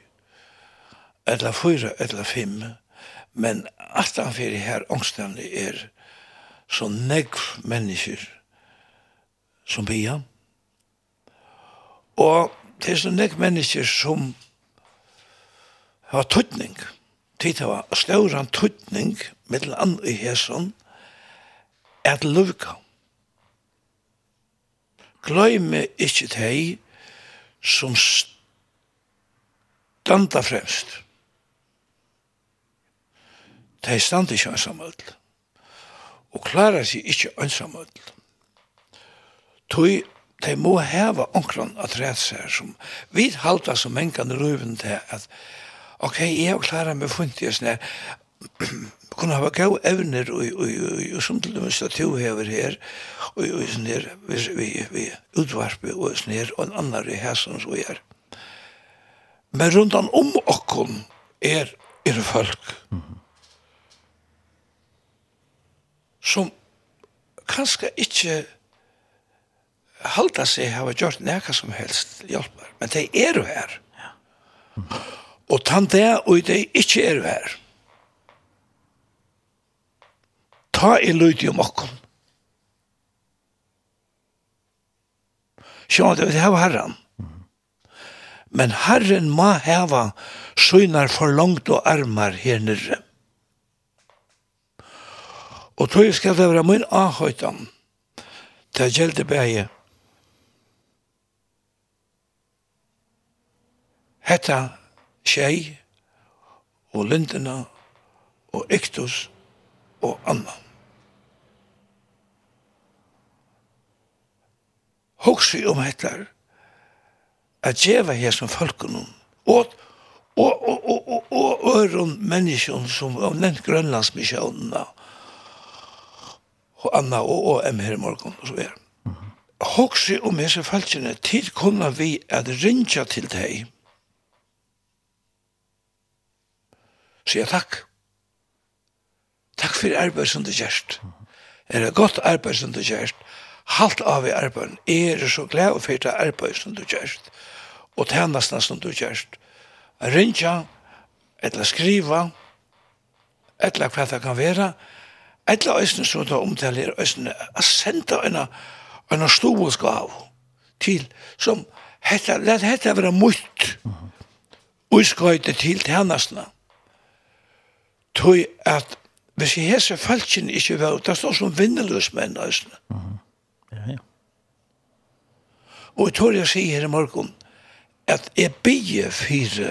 eller 4, eller 5. Men at han fyrir her ångstene er så negv mennesker som bia. Og det er så negv mennesker som har tøtning. Tid var stauran tøtning mittel an i hesson, at lukka. Gløyme ikkje tei som standa fremst. Tei standa ikkje ansamöld. Og klara seg ikkje ansamöld. Tui de må heva onkron at rætser som vi halda som mengan i til at ok, jeg klarer meg fundt i og kunne hava gau evner og som til dømes at du hever her og sånn her vi utvarpe og sånn her og en annar i hæsson som vi er. Men rundan om okkon er er folk som kanskje ikkje halda seg hava gjort neka som helst hjelper, men de er jo her og tann det og de ikkje er jo her. ta i lyd i om okkom. Sjå, det vil herren. Men herren må hava synar for langt og armar her nere. Og tog skal det være min ahøytan. til gjelder begge. Hetta tjei og lindina og ektus og annan. hoksi om hetta at djeva her som folkunum og og og og og og øron menneskjon som av nevnt Grønlandsmisjonene og Anna og og em her i og så er. Hoksi om hese falskene tid kunna vi at rinja til deg sier takk. Takk for arbeid som du gjerst er det godt arbeid som du gjerst halt av i arbeid, er så glad og fyrt av arbeid som du gjørst, og tjenestene som du gjørst. Rinja, eller skriva, eller hva det kan være, eller øyne som du omtaler, øyne, å sende en, en storskav til, som hetta, let hetta være mutt, uskøyte til tjenestene. Tøy at hvis jeg hese falskjen ikke var, det står som vindeløsmenn, øyne. Mm -hmm Ja, ja. Og jeg tror jeg sier her i morgen at jeg bygge fire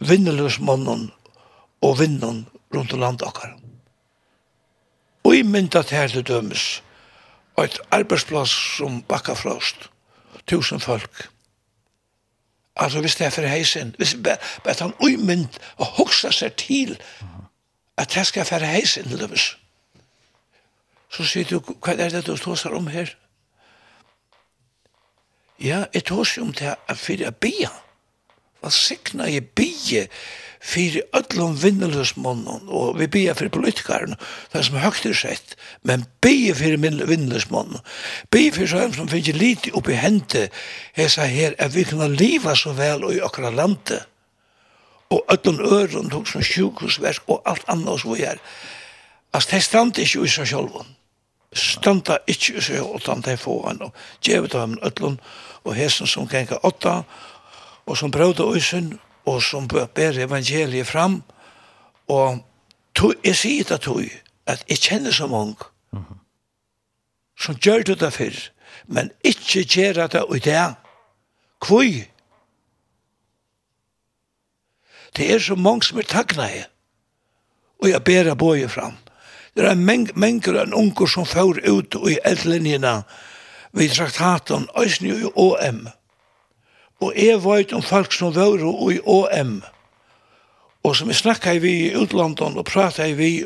vinnerløsmannen og vinneren rundt om landet akkurat. Og jeg mynda til her til dømes og et arbeidsplass som bakka bakkafrost. Tusen folk. Altså hvis det er for heisen, hvis det er bare han umynd og hoksa seg til at det skal for heisen til dømes. Mm Så sier du, hva er det du tåser om her? Ja, jeg tåser om det at for jeg bia. Hva sikna jeg bia fyrir öllum vinneløsmånen, og vi bia fyrir politikaren, det som er høgt er sett, men bia fyrir vinneløsmånen. Bia fyrir sånn som finner lite oppi hente, hesa her, at vi kunne liva så vel og i okra landet, og öllum øren, tog som sjukhusverk og alt annet som vi er. Altså, det stand ikke i seg sjølven standa ikkje i seg utan de få han og djevet av dem ødlun og hesen som genga åtta og som brøvde øysen og som ber evangeliet fram. Og tu, jeg sier det tog at jeg kjenner så mange mm -hmm. som gjør det det før men ikkje gjør det i det kvøy det er så mange som er takknet og jeg ber det bøye fram. Det er en meng, menger en unger som får ut i eldlinjene vi traktaten, øyne i OM. Og jeg vet om folk som var i OM, og som jeg snakket vi i utlandet og pratet vi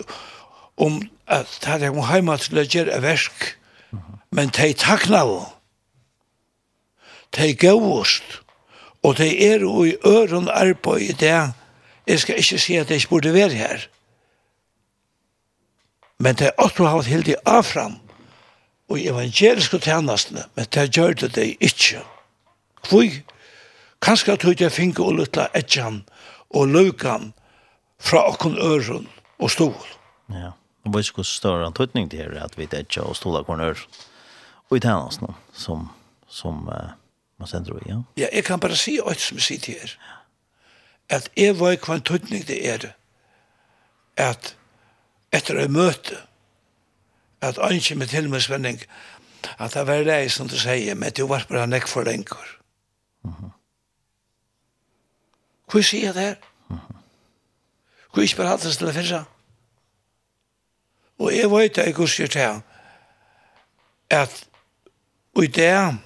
om at det er kommet hjemme til å gjøre versk, men de takna av, de gavust, og de er jo i øren arbeid i det, jeg skal ikke si at de ikke burde være her, Men det er også hatt helt i avfram og evangeliske tjenestene, men det gjør det det ikke. Hvor? Kanskje tog jeg finke og lytte etjan og løkan fra okken øren og stol. Ja, og vet ikke hvor større en tøytning det er at vi etja og stola okken øren og i tjenestene som, som uh, man sender ja? Ja, jeg kan bare si alt som jeg sier til her. At jeg var hva en tøytning det er at etter å møte at ønsker med til med spenning at det var det som du sier men du var bare nekk for lenger mm -hmm. hva sier jeg det her? Mm -hmm. hva ikke bare hattes til det første? og jeg vet det jeg går sier til at og i det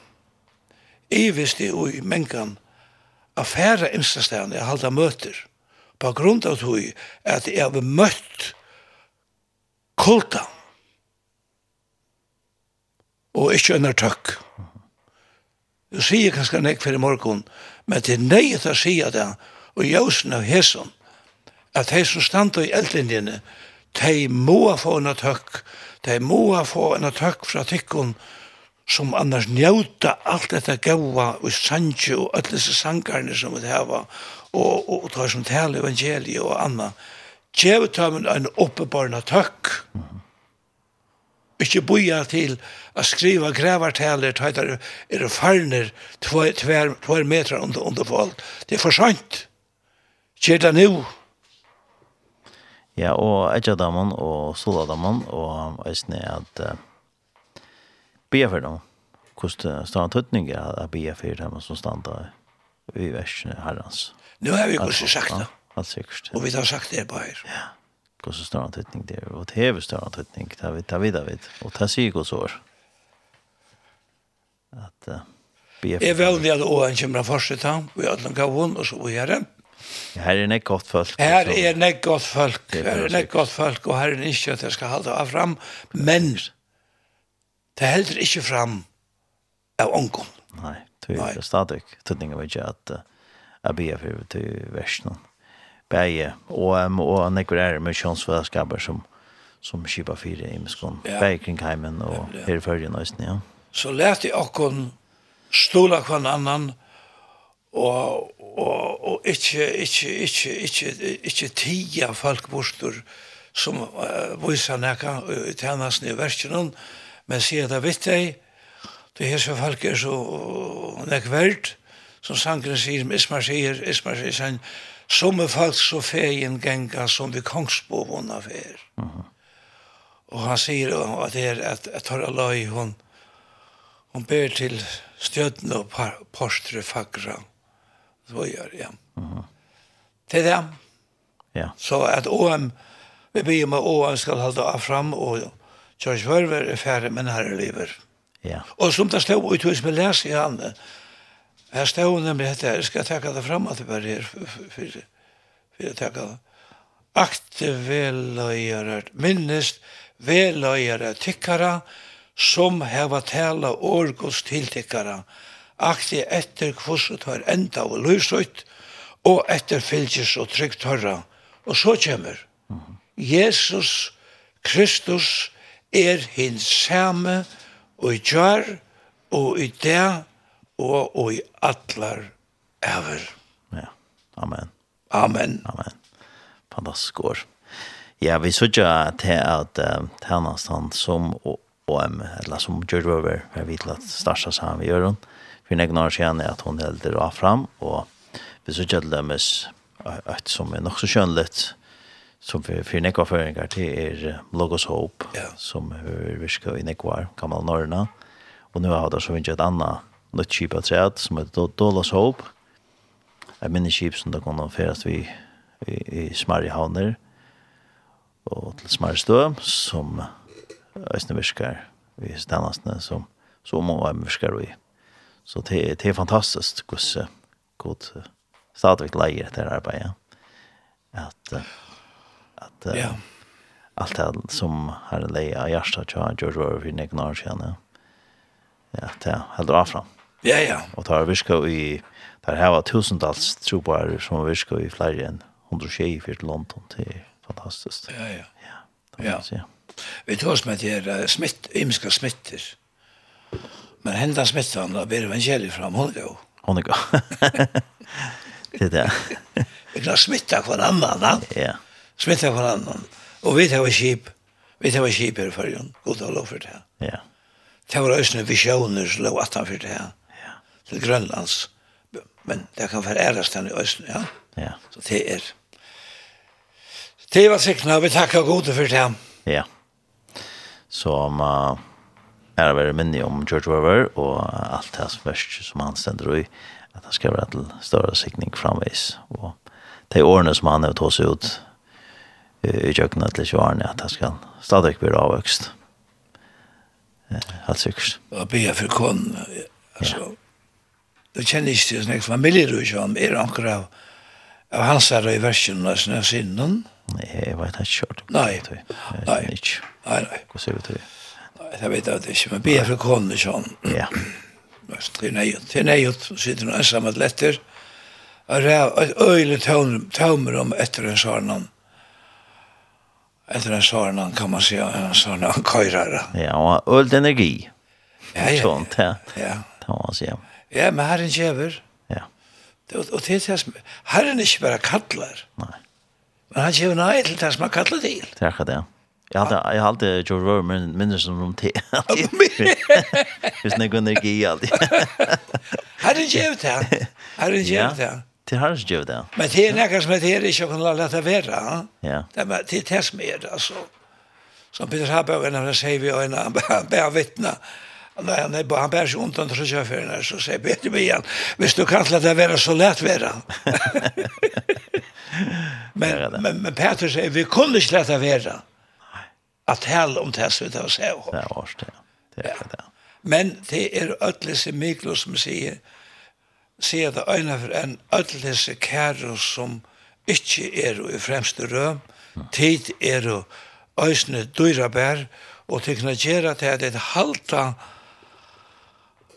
jeg visste jo i mengen av færre instastene jeg halte møter på grunn av at jeg har møtt kulta. Og ikke under tøkk. Du sier kanskje nek for i morgen, men det er nøyet å si det, og jøsen av hesen, at de som standa i eldlinjene, de må få en tøkk, de må få en tøkk fra tykken, som annars njóta alt dette gaua og sanje og öll disse sangarne som vi hava og, og, og tar som tale evangeliet og anna gjeve tømmen en oppebarna tøkk. Ikke boja til å skriva grevartaler tøyder er farner tvær meter under, under folk. Det er for sant. Gjør det nu. Ja, og Edjadaman og Soladaman og eisne at uh, bia for dem. Hvordan stand tøtning er at bia for dem som standa i versen herrens. Nå har vi kanskje sagt det. Alt sikkert. Og vi har sagt det bara. Ja. Gås så stor antydning det och det är stor antydning där vi det vidare vid och tar sig och så. Att uh, be Jeg vil det att åren kommer fortsätta. Vi har den gåvan og så vi vidare. Ja, her er näck godt folk. Här er näck godt folk. Här är näck godt folk og her er ikke at jeg skal hålla av fram. Men det helder ikke fram av ånkom. Nei, det er stadig stadigt. av ikke at att jag be för till världen bæje um, og nekker er med kjønnsfellesskaper som, som skipa fire i Miskon, ja. bæje kring heimen og ja. her i følgen og ja. Så lærte jeg okken stola kvann annan og, og, og ikke, ikke, ikke, ikke, ikke tia folk bostur som uh, viser nekka i tjenesten i verkene, men sier det vitt deg, det her som folk er så nekk verdt, som sangren sier, Ismar sier, Ismar sier, som er folk så feien genga som vi kongsbovåna fer. Uh -huh. Og han sier at det er at, at Tora Løy, hun, hun ber til stjøtene og par, postre fagra. Så gjør jeg. Ja. Uh. Til dem. Ja. Så at OM, vi ber om at OM skal holde av fram, og George Verver er ferdig med liver. Ja. Og som det stod ut hos med leser i handen, Her stod nemlig dette jeg skal takke det fram at det bare her, for jeg takke det. Akte veløyere, minnest veløyere tykkere, som heva tala årgås tiltikkere, akte etter kvosset har enda og løsøyt, og etter fylgjes og trygt tørra. Og så kommer, Jesus Kristus er hins samme, og i gjør, og i det, og, og i atlar ever. Ja, amen. Amen. Amen. Fantastisk år. Ja, vi sørger til at uh, tjenestene som OM, eller som George Weber, har vidt at starta sammen med Jørgen, for en år siden er at hun helder dra fram, og vi sørger til dem at som er nok så skjønligt, som for, for nekva føringer til er Logos Hope, ja. som er virka i nekva gammel norrna, og nu har det så ikke et annet nytt kjip av træd som heter Dolas Hope. Jeg minner kjip som det kunne færes vi i, i smarri havner og til smarri stø som Øystein virker vi stendastene som så mange av virker vi. Så det, det er fantastisk hvordan god stadigvæk leier etter arbeidet. At, at ja. Yeah. allt det som har leia av hjertet til George Orwell for nekken år siden. Ja, det er helt bra fram. Ja, ja. Og tar virka i, tar heva tusendals trobar som virka i flere enn 100 tjej fyrt London, det er fantastisk. Ja, ja. Ja, ja. Vi tar oss med til her smitt, ymska smitter. Men henda smittan, da blir evangeliet fram, hun er jo. Hon er jo. Det er det. Vi kan smitta hver annan, da. Ja. Smitta hver annan. Og vi tar skip, vi tar skip her i fyrjon, god og lov for det. Ja. Det var òsne visjoner som lå attan for det her til Grønlands. Men det kan være æres den i Østen, ja. ja. Så det er... Det var sikkert, vi takker gode for det. Ja. Så om uh, er det veldig minnig om George Weber og alt det som verst som han stender i, at han skal være til større sikning framvis. Og de årene som han har tås ut i kjøkkenet til 20 årene, at han skal stadig bli avvøkst. Helt sikkert. Og be for konen, altså, ja Da kjenner ikke ikke sånn, jeg familier ikke om, er anker av, av hans her i versen, og sånn er sinnen. Nei, jeg vet ikke kjørt. Nei, nei, nei, nei. Hva ser du til? Nei, jeg vet det ikke, men be for kåne sånn. Ja. Det er nøyot, det er nøyot, sitter noen ensam et letter, og det er et øyelig tømmer om etter en sånn, etter en sånn, kan man si, en sånn køyrere. Ja, og øyelig energi. Ja, ja, ja. Ja, det må man si, ja. Ja, men Herren kjever. Ja. Det, og, og det er det som, Herren er ikke bare kattler. Nei. Men han kjever nei til det som han kattler til. Det er ikke det, ja. Jag hade jag hade George Rowe men minns som om te. Just när kunde ge allt. Hade du gjort det? Hade kjever til han. Det har du gjort det. Men det er nästan som det är inte kan låta vara. Ja. Det är det som er det, altså. Som Peter Haber när han sier vi en bär vittna Nei, han er bara han bär seg ont under så chauffören så sier Peter mig igen. Visst du kan det være så lätt vara. men, men men Peter sier, vi kunne ikke inte det være. At hell om det så det var seg. Det er var det. Det är det. Men det er ødelse Miklos som sier, sier det øyne for en ødelse kære som ikke er i fremste røm, Tid er ösne dyra dyrabær, og til å gjøre til at et halta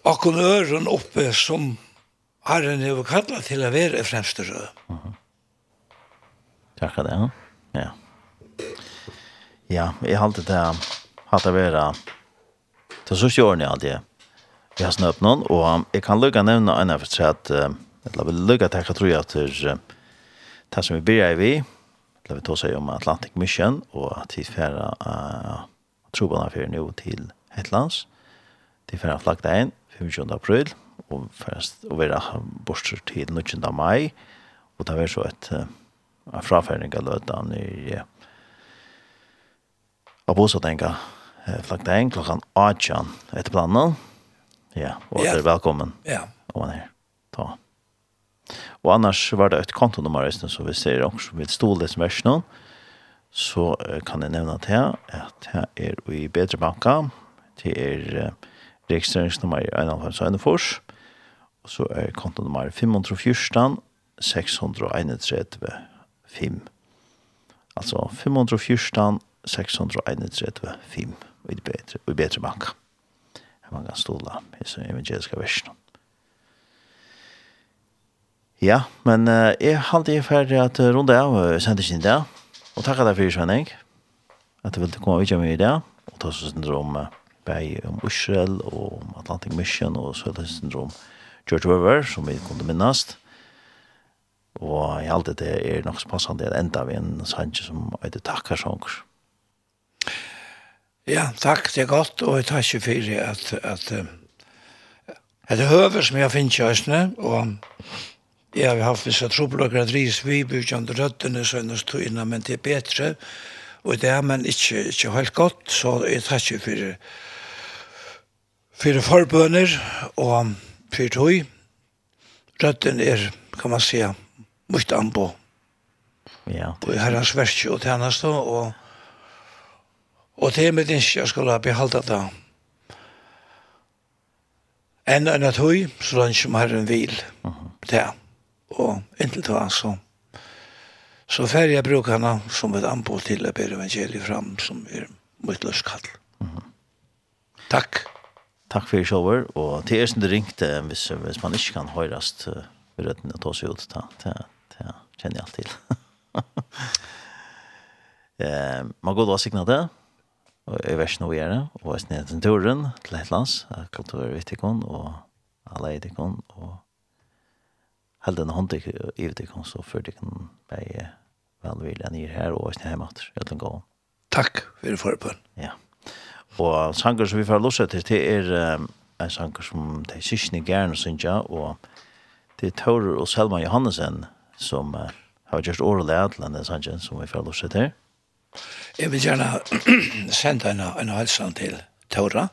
akkur øren oppe som Herren er kallet til å være fremste rød. Uh -huh. Takk det, ja. Ja, jeg har alltid det hatt det være til så årene jeg alltid vi har snøpt noen, og jeg kan lukke nevne en av for at eller vil lukke til jeg tror jeg til det som vi blir i vi, eller vi tar seg om Atlantic Mission, og at vi færre uh, trobene for nå til Hetlands, til færre flagget inn, 25. april, og fast og vera borster til 19. mai, og det var så et uh, frafæring av løtan i uh, Abosatenka uh, flaggdagen klokkan 18 etter planen. Ja, og yeah. er velkommen. Ja. Og man er ta. Og annars var det et kontonummer så vi ser også som vil stole som vers nå, så uh, kan jeg nevne til at her er i Bedre Banka, til er uh, registreringsnummer i er 1,5 og så er kontonummer 514 631 5. Altså 514 631 5 og i bedre, og i bedre bank. Her man kan stola i sin evangeliska versjon. Ja, men uh, jeg halte jeg ferdig at uh, runde av uh, sendte sin dag. Og takk at jeg fyrir, Svenning, at du ville komme og vidtja meg i dag, og ta oss syndrom uh, bæg om Israel og om Atlantic Mission og Sølhøys syndrom George Weber, som vi kunne minnast. Og jeg halte det er nok så passende at enda vi en sanje som heter Takkar Sjonger. Ja, takk, det er godt, og jeg tar ikke for at, at, at, det er høver som jeg finner kjøsene, og jeg har haft visse troblokker at ris vi byggjende røddene, så enn men det er bedre, og det er men ikke, ikke helt godt, så jeg tar ikke for Fyre forbøner og fyre tøy. Røtten er, kan man si, mykt anbo. Ja. og På herrens verkje og tjeneste, og, og det er mitt ikke jeg skulle behalda det. Enn enn at høy, så lønner som herren vil. Uh -huh. Det. Og inntil det var så. Så færre jeg bruker henne som et anbo til å bære evangeliet fram, som er mye løskall. Uh -huh. Takk. Takk for shower og til er som det ringte, hvis, hvis man ikke kan høyrast uh, rødden og ta seg ut, da, det, det kjenner jeg alt til. eh, man går da signet det, og jeg vet ikke noe å gjøre, og jeg snedet til turen til Hetlands, kulturvitikon, og alle etikon, og held en hånd til Ivetikon, så før de kan være velvillige nye her, og jeg snedet hjemme etter, jeg til en Takk for det forhåpen. Ja. Og sanger som vi får losse til, det er um, en sanger som de sysne gjerne synes jeg, og det er Taurer og Selma Johannesen som uh, har gjort året til denne sanger som vi får losse til. Jeg vil gjerne sende en, en halsan til Taurer.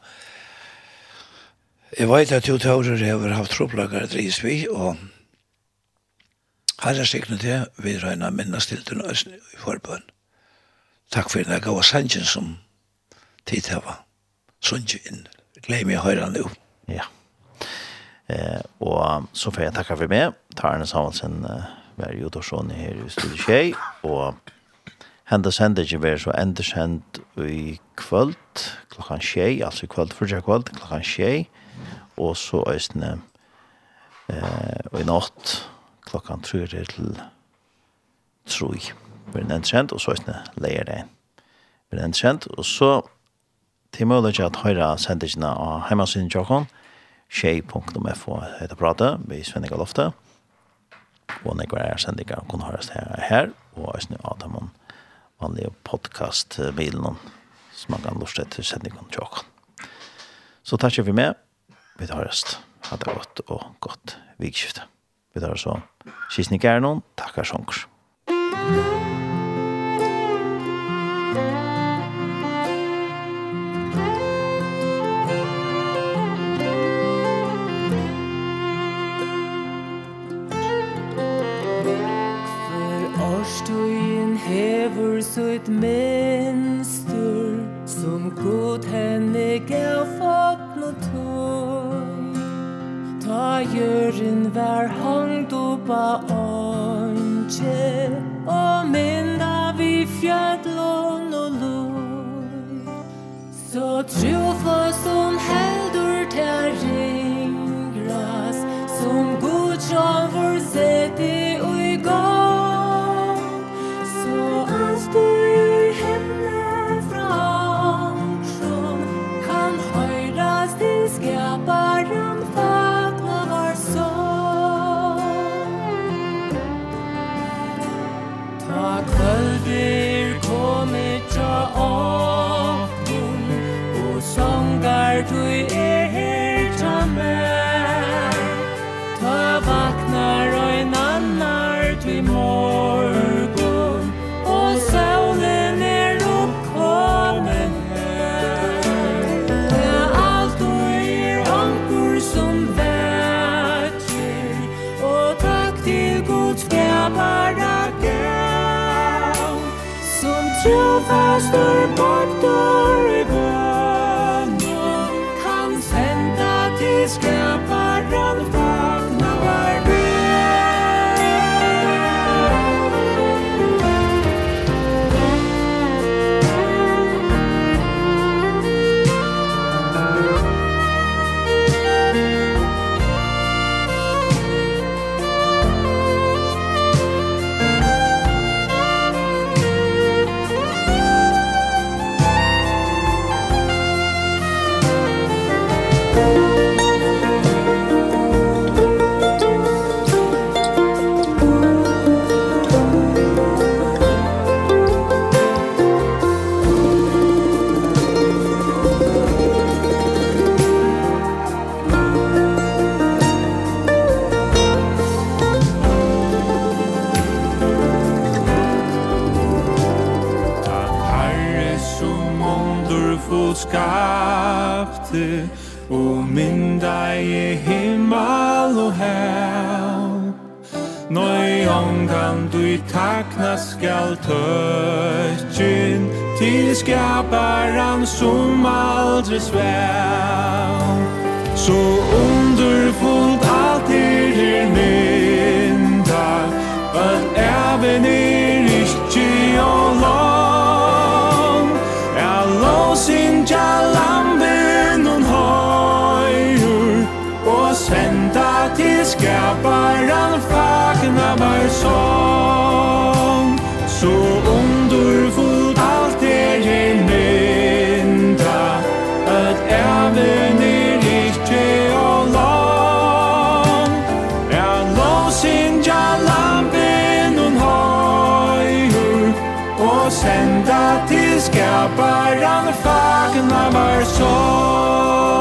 Jeg vet at jo Taurer har haft troplager til Isvi, og her er sikkert det vi regner minnes til den østene i forbøn. Takk for den gode sangen som tid hava sunnkje inn. Glei meg høyra nu. Ja. Eh, og så får jeg takke for meg. Tarne Samuelsen uh, var jo dorsson her i Studio Kjei, og hendet sender ikke være så endersend i kvöld, klokkan tjei, altså i kvöld, fyrtja kvöld, klokkan tjei, og så øysene eh, og i natt klokkan tre til troi. Vi er endersend, og så øysene leier det. Vi er endersend, og så til mulig at høyre sendingene av heimansyn Jokon, tjej.fo heter prate, vi svenner ikke loftet. Og når jeg er sendinger, kan høres her, her og jeg snu av dem vanlige podcast-bilen som man kan lort etter sendingen Jokon. Så takk for meg. Vi tar høres. Ha det godt og godt vikskifte. Vi tar så kysning er noen. Takkar sjongers. Thank you. hever sutt menstur Som god henne gav fatt no tøy Ta jøren vær hangd oppa åndsje Og minna vi fjallon og loj Så trufla som heldur ter ringras Som god sjåvur i himmel og hev Nøy ångan du i takna skal tøtjen Til skaparan som aldri svev Så underfullt alt er her mynda At even er ikke ångan Vänta til skaparan fagna var sång. Så underfullt allt er er mynda Att även är riktig och lång. En låsinja lampen hon høyur Og senda til skaparan fagna var sång.